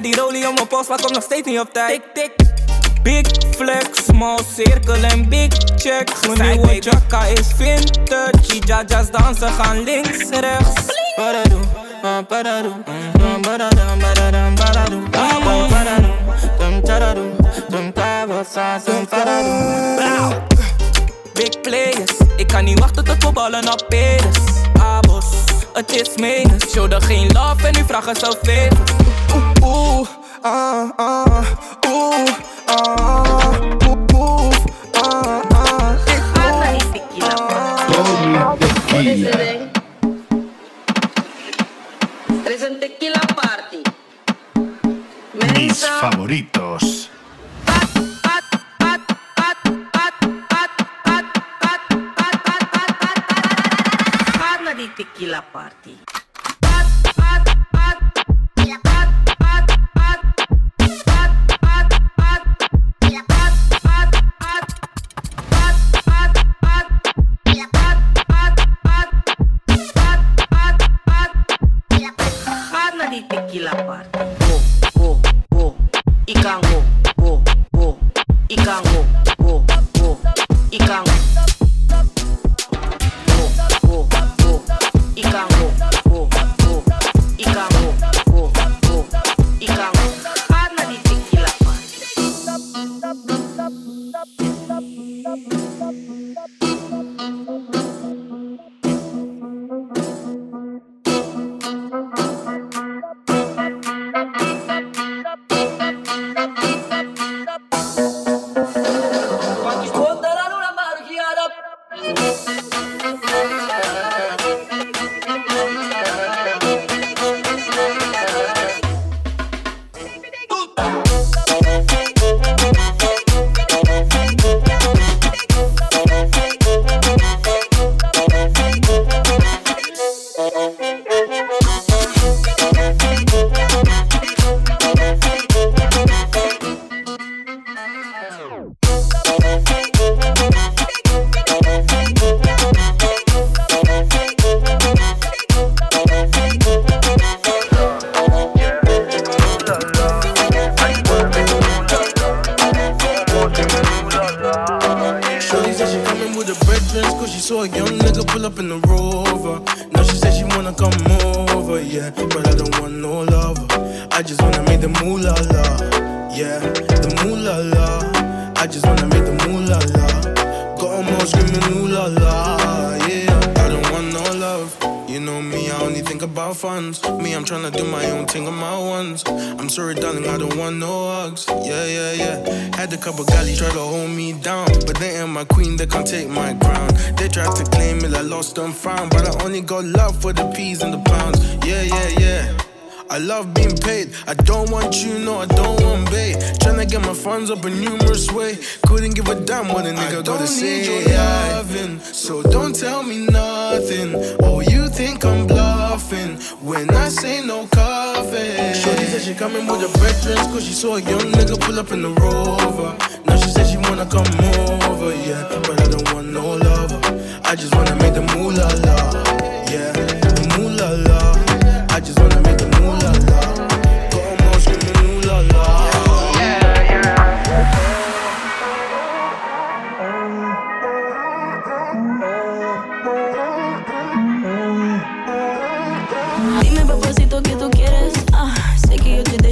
die rolie om mijn pols, maar kom nog steeds niet op tijd. Tik, tik. Big flex, small cirkel en big check. Mijn nieuwe jacka is vintage. Jajas dansen gaan links, rechts. Badadoe, Big players, ik kan niet wachten tot we ballen op pedes. Abos, het is menens. Show er geen love en nu vragen zo veel. Uh, ah, ah, ah, uh, y tequila. Party. Mis favoritos. Tequila Party.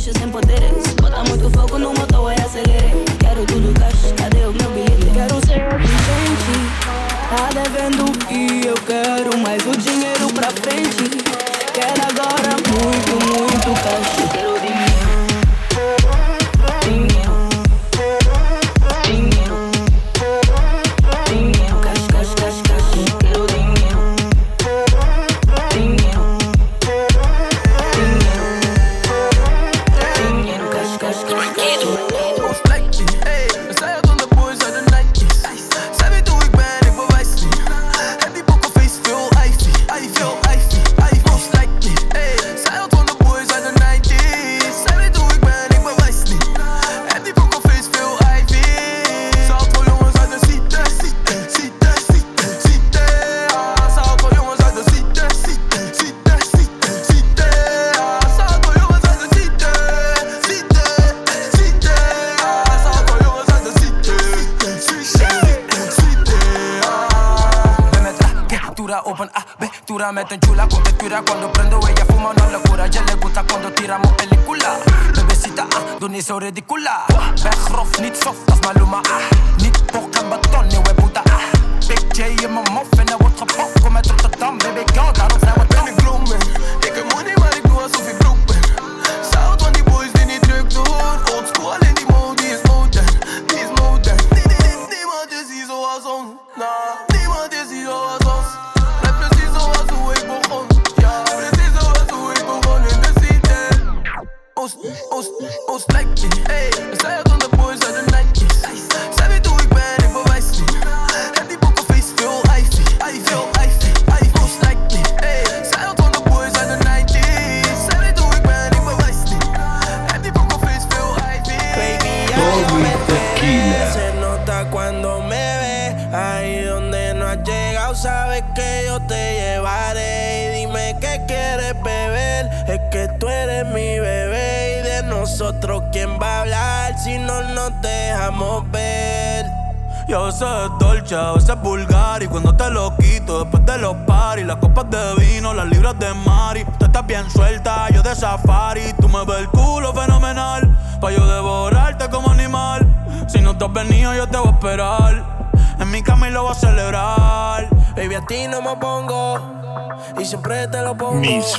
precious and put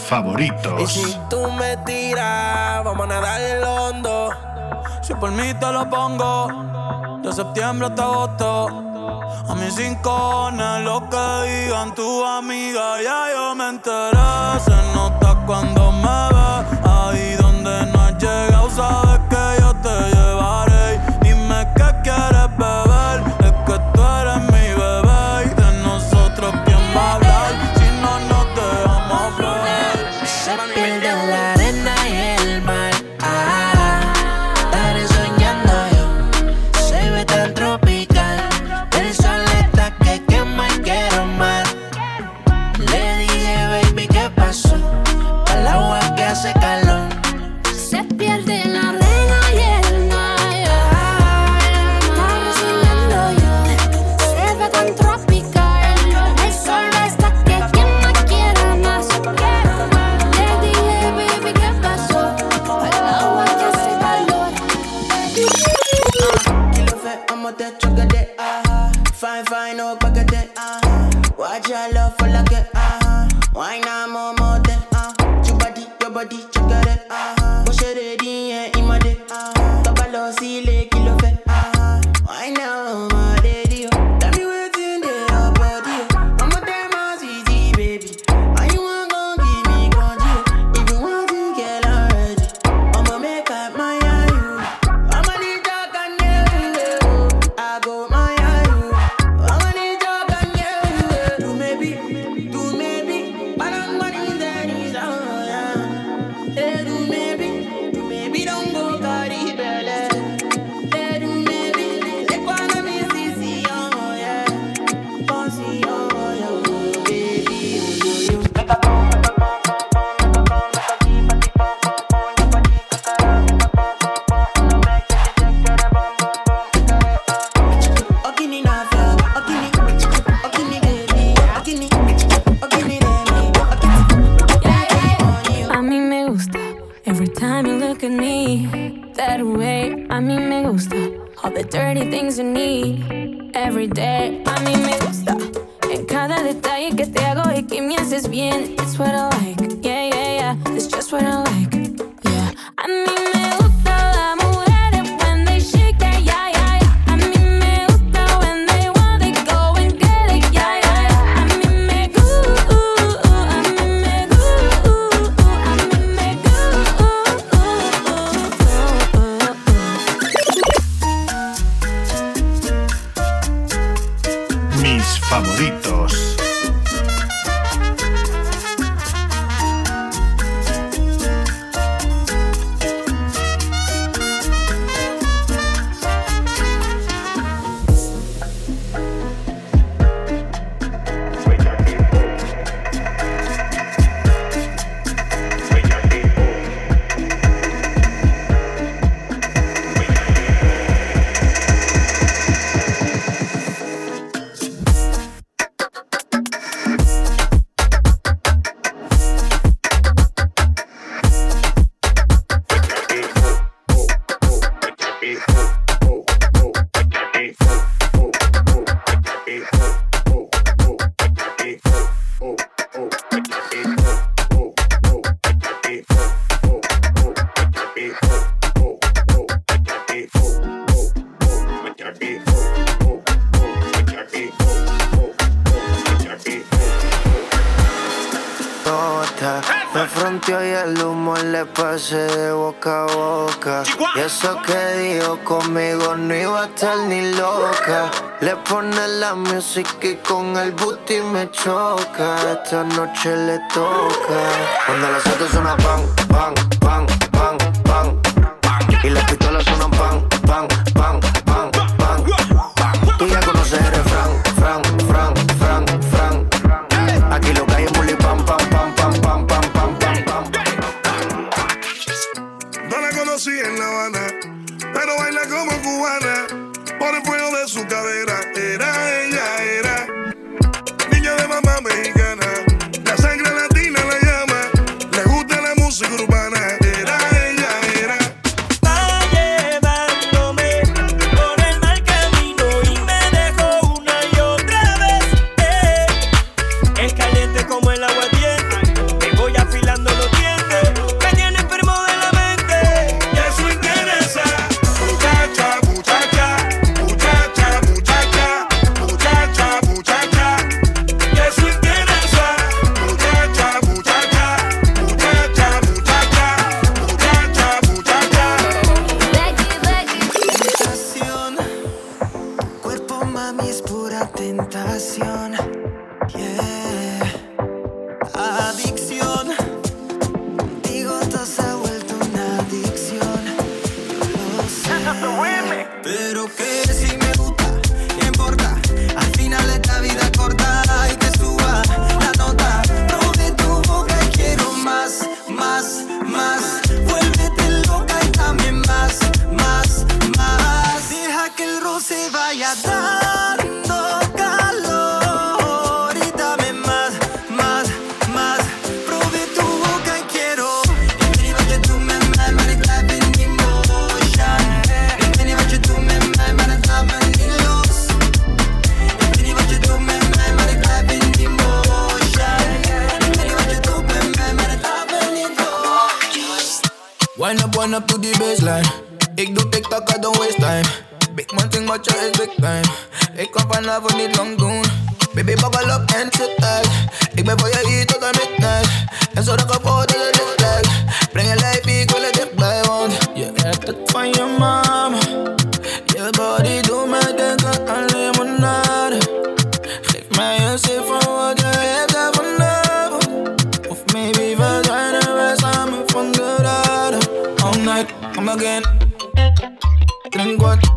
favoritos. Y si tú me tiras, vamos a nadar el hondo. Si por mí te lo pongo, de septiembre hasta agosto. A mis cinco lo que digan tu amiga, ya yo me enteré. Se nota cuando me ve, ahí donde no has llegado, sabes. eso que dijo conmigo no iba a estar ni loca. Le pone la música y con el booty me choca. Esta noche le toca. Cuando las otras suena pan, pan come again. Drink one.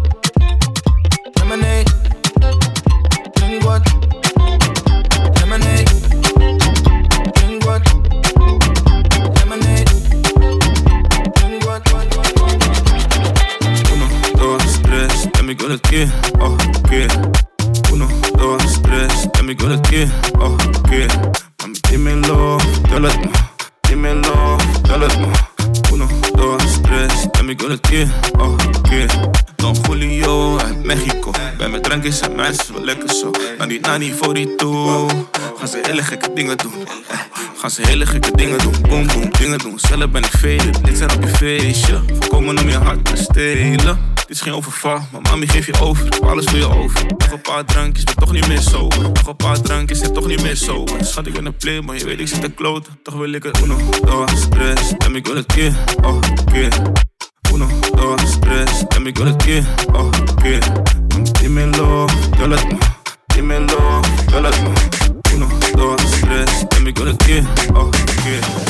niet die. Gaan ze hele gekke dingen doen. ga gaan ze hele gekke dingen doen. Boom, boom, dingen doen. Zelf ben ik velen. Dit zijn op je feestje. Voorkomen om je hart te stelen. Dit is geen overval, maar mami geef je over. Alles voor je over. Nog een paar drankjes, ben toch niet meer sober. Nog een paar drankjes, ben toch niet meer sober. Schat, ik ben een play, maar je weet ik zit te kloten. Toch wil ik het uno, stress. En ik wil het keer, oh, keer. Uno, dos, stress. En ik wil het keer, oh, keer. Dime lo, doe het maar. dímelo. Yo la tengo. Uno, dos, tres, en mi colectivo. Oh, yeah.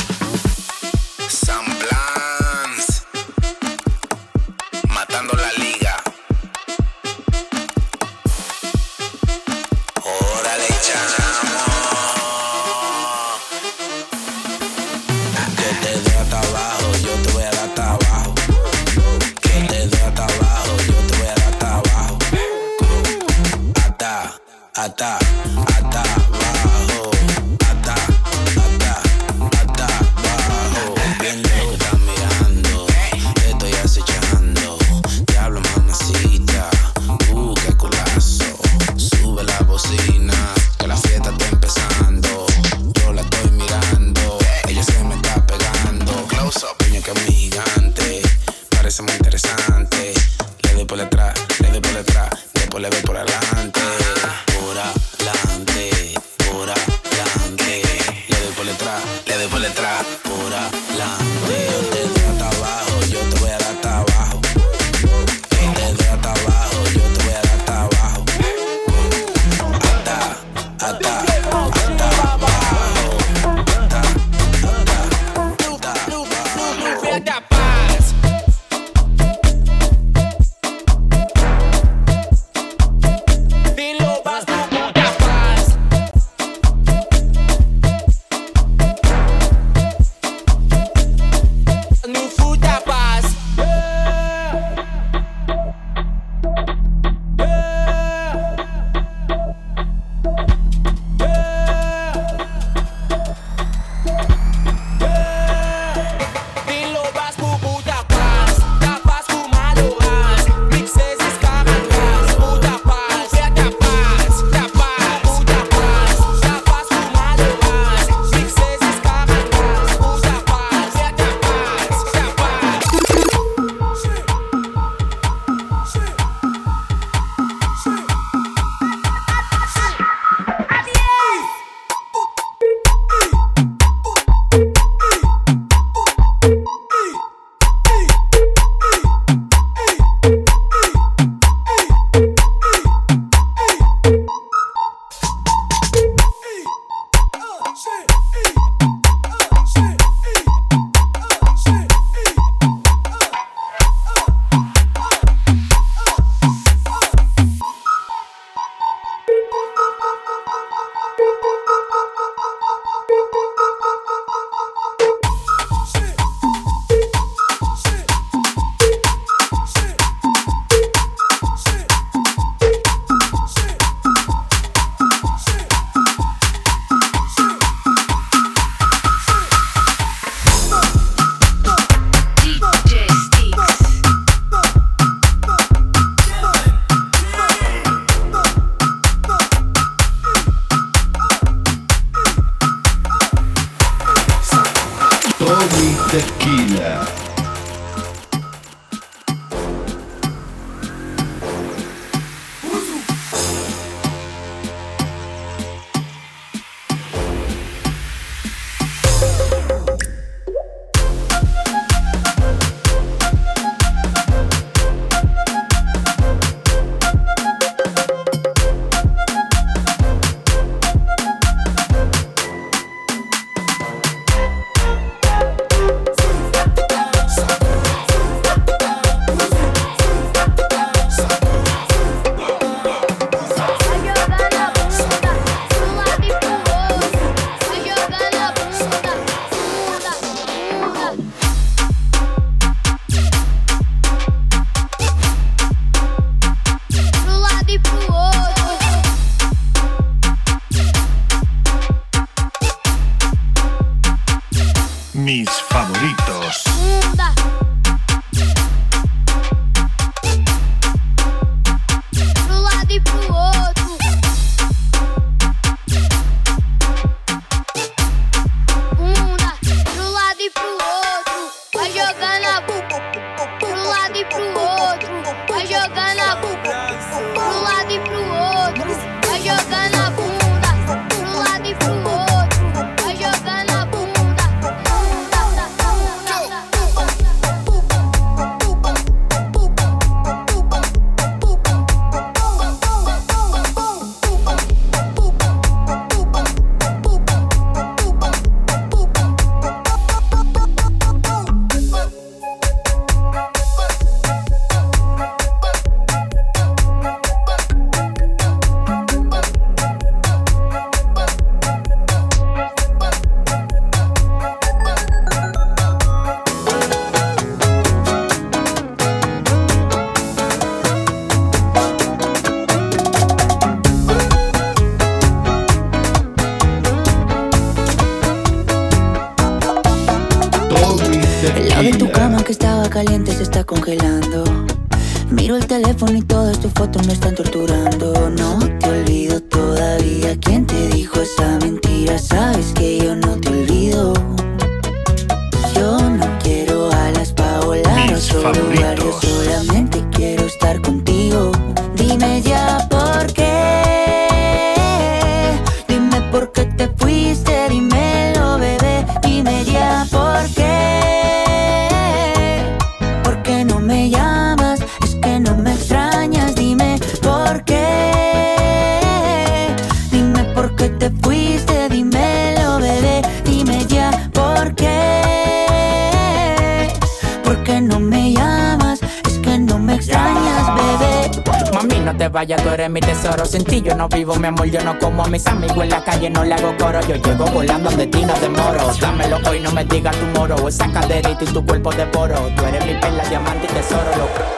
no vivo, mi amor, yo no como a mis amigos en la calle, no le hago coro. Yo llego volando donde ti no demoro. Dámelo hoy, no me digas tu moro. Esa caderita y tu cuerpo de poro. Tú eres mi perla, diamante y tesoro, loco.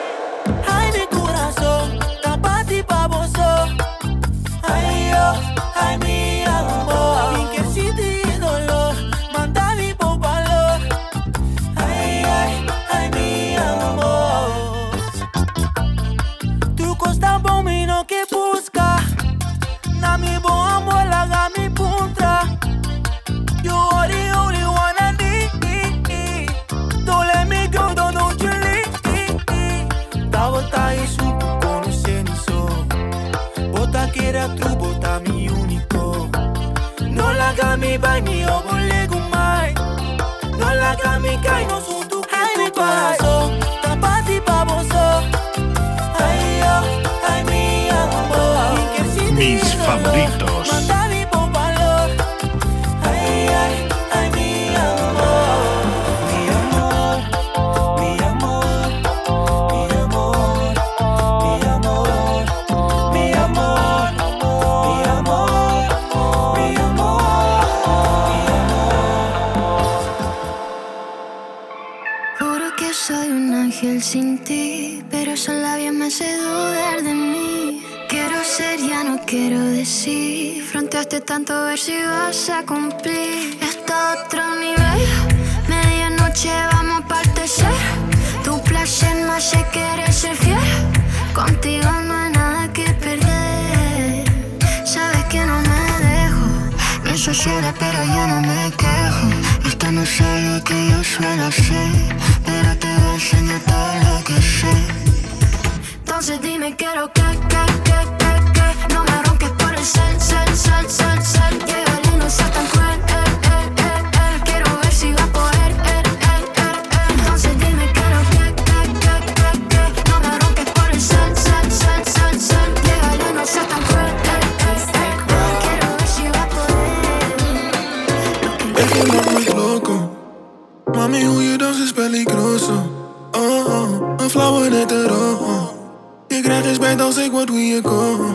eso será, pero yo no me quejo. Esto no sale que yo suelo hacer, pero te voy a enseñar todo lo que sé. Entonces dime, quiero que, que, que, que, que no me ronques por el sal, sal, sal, sal. you go.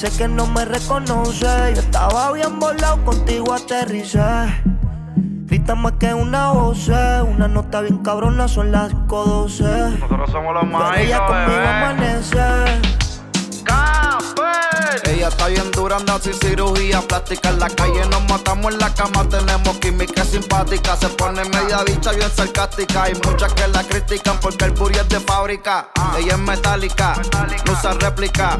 Dice que no me reconoce, yo estaba bien volado, contigo aterricé. Grita más que una voz, una nota bien cabrona, son las 5.12. Nosotros somos los más ella conmigo amanece. Ella está bien dura, anda sin cirugía plástica. En la calle nos matamos en la cama, tenemos química simpática. Se pone media bicha bien sarcástica. Hay muchas que la critican porque el booty es de fábrica. Ella es metálica, no usa réplica.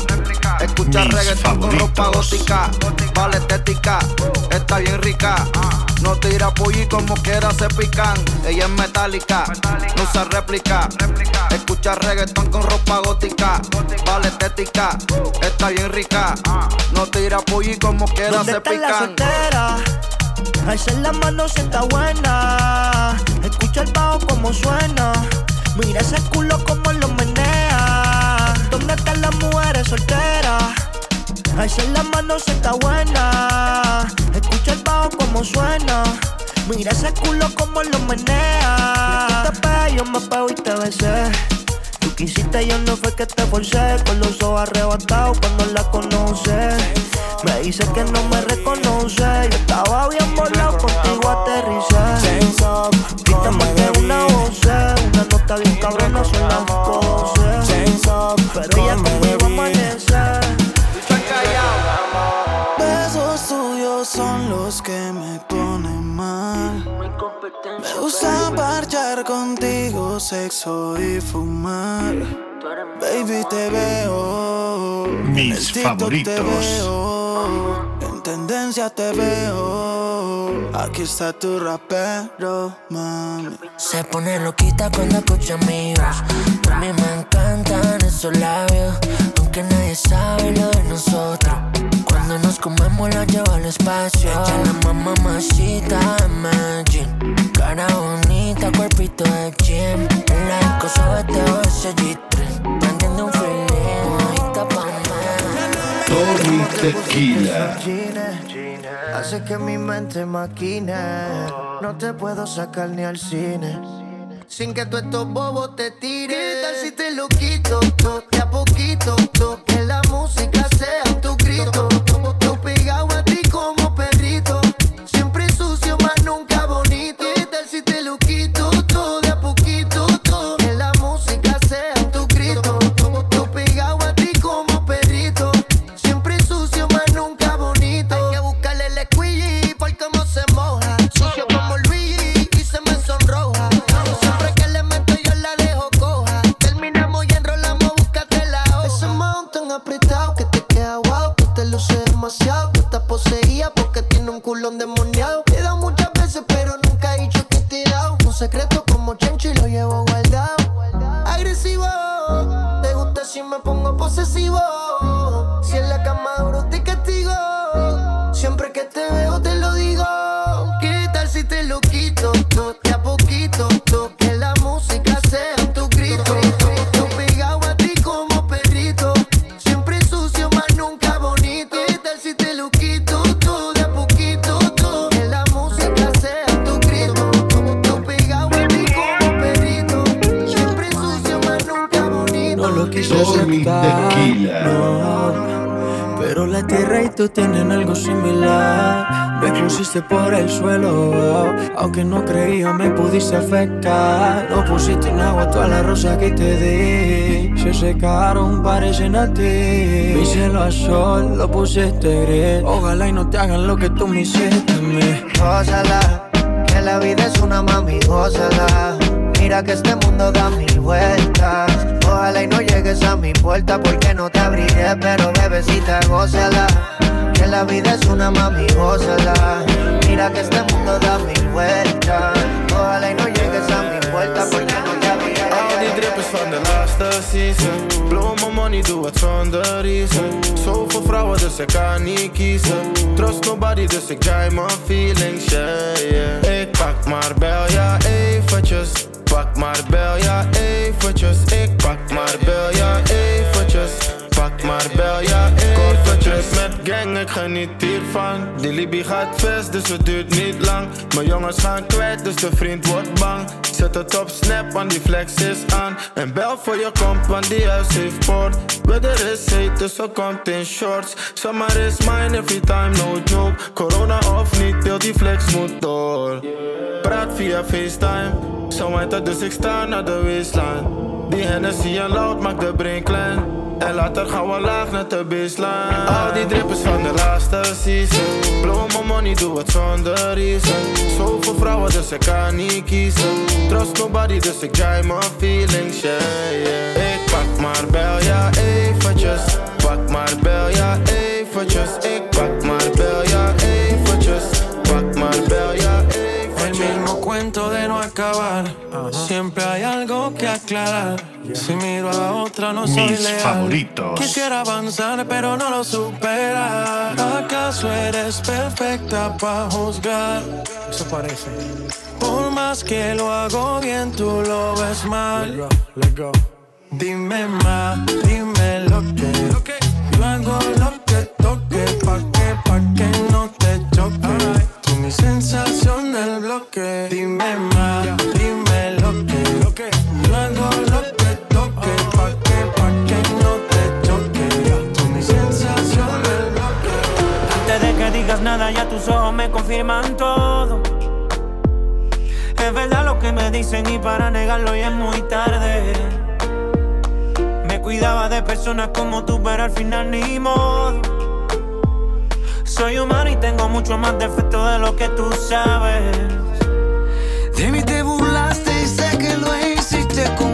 Escucha Mis reggaetón con ropa gótica. Vale estética, está bien rica. No tira pollo y como quiera se pican. Ella es metálica, no usa réplica. Escucha reggaetón con ropa gótica. Vale estética, está bien rica. No tira pollo y como quiera ¿Dónde se pican. Alza la mano si está buena. Escucha el bajo como suena. Mira ese culo como lo menea. ¿Dónde están las mujeres solteras? Alza la mano si está buena. Escucha el bajo como suena. Mira ese culo como lo menea. Tú te pegas, yo me pego y te besé. Tú quisiste, yo no fue que te forcé. Con los ojos arrebatados cuando la conoce. Me dice que no me reconoce. Yo estaba bien volado, contigo aterricé. Más que una voz, una nota bien cabrona, son las 5.12. Pero ella conmigo amanece. Besos tuyos son los que me ponen mal. Me gusta parchar contigo, sexo y fumar. Baby, te veo. Mis favoritos. Tendencia te veo. Aquí está tu rapero, mami. Se pone loquita cuando escucha amigos. A mí me encantan esos labios, aunque nadie sabe lo de nosotros. Cuando nos comemos la llevo al espacio. Ella la mamá mamacita Imagine. Cara bonita, cuerpito de gym. En la disco o ese G3. Tommy Tequila. Hace que mi mente maquine. No te puedo sacar ni al cine. Sin que tú estos bobos te tires. ¿Qué tal si te lo quito? todo de a poquito. todo, Que la música sea tu grito. Yo pegado a ti como culón demoniado. Te muchas veces, pero nunca he dicho que te he dado. Un secreto como Chencho y lo llevo guardado. Agresivo, te gusta si me pongo posesivo. No. Tequila. No, Ray y tú tienen algo similar. Me pusiste por el suelo, aunque no creía me pudiste afectar. No pusiste en agua todas las rosas que te di. Se secaron, parecen a ti. Mi cielo a sol, lo pusiste gris. Ojalá y no te hagan lo que tú me hiciste a mí. Gózala, que la vida es una mami, gózala. Mira que este mundo da mil vueltas. Ojalá y no llegues a mi puerta porque no te abriré, pero bebecita, gózala. Que la vida es una mami, gózala. Mira que este mundo da mil vueltas. Ojalá y no llegues a mi puerta porque no te abriré. Al die drip is van de laatste season Blow mijn money, doe het zonder reason Zoveel vrouwen, dus ik kan niet kiezen Trust nobody, dus ik dry mijn feelings, yeah, yeah Ik pak maar bel, ja eventjes Pak maar bel, ja eventjes Ik pak maar Met gang, ik geniet hiervan. Die Libby gaat vast, dus het duurt niet lang. Mijn jongens gaan kwijt, dus de vriend wordt bang. Zet het op snap, want die flex is aan. En bel voor je komt, want die huis heeft poort Weather is heet, dus ze komt in shorts. Summer is mine, every time, no joke. Corona of niet, deel die flex moet door. Praat via FaceTime. Zo meint het, dus ik sta naar de waistline. Die Hennessy en loud maakt de brain klein en later gaan we laag naar de baseline. Al die drippers van de laatste season. Blow my money, doe het zonder reason. Zoveel vrouwen, dus ik kan niet kiezen. Trust nobody, dus ik dry mijn feelings, yeah. Ik pak maar bel, ja eventjes. Pak maar bel, ja eventjes. Ik pak cuento de no acabar. Siempre hay algo que aclarar. Si miro a otra, no soy Mis leal. favoritos. Quisiera avanzar, pero no lo supera. ¿Acaso eres perfecta para juzgar? Eso parece. Por más que lo hago bien, tú lo ves mal. Dime más, dime lo que. Yo hago lo que toque, pa' que, pa' que no te choque. Mi sensación del bloque. Dime más, dime lo que. Yo hago lo que toque, pa' que, pa' que no te choque. Tú mi sensación del bloque. Antes de que digas nada, ya tus ojos me confirman todo. Es verdad lo que me dicen y para negarlo ya es muy tarde. Me cuidaba de personas como tú, pero al final ni modo. Soy humano y tengo mucho más defectos de lo que tú sabes. De mí te burlaste y sé que lo hiciste con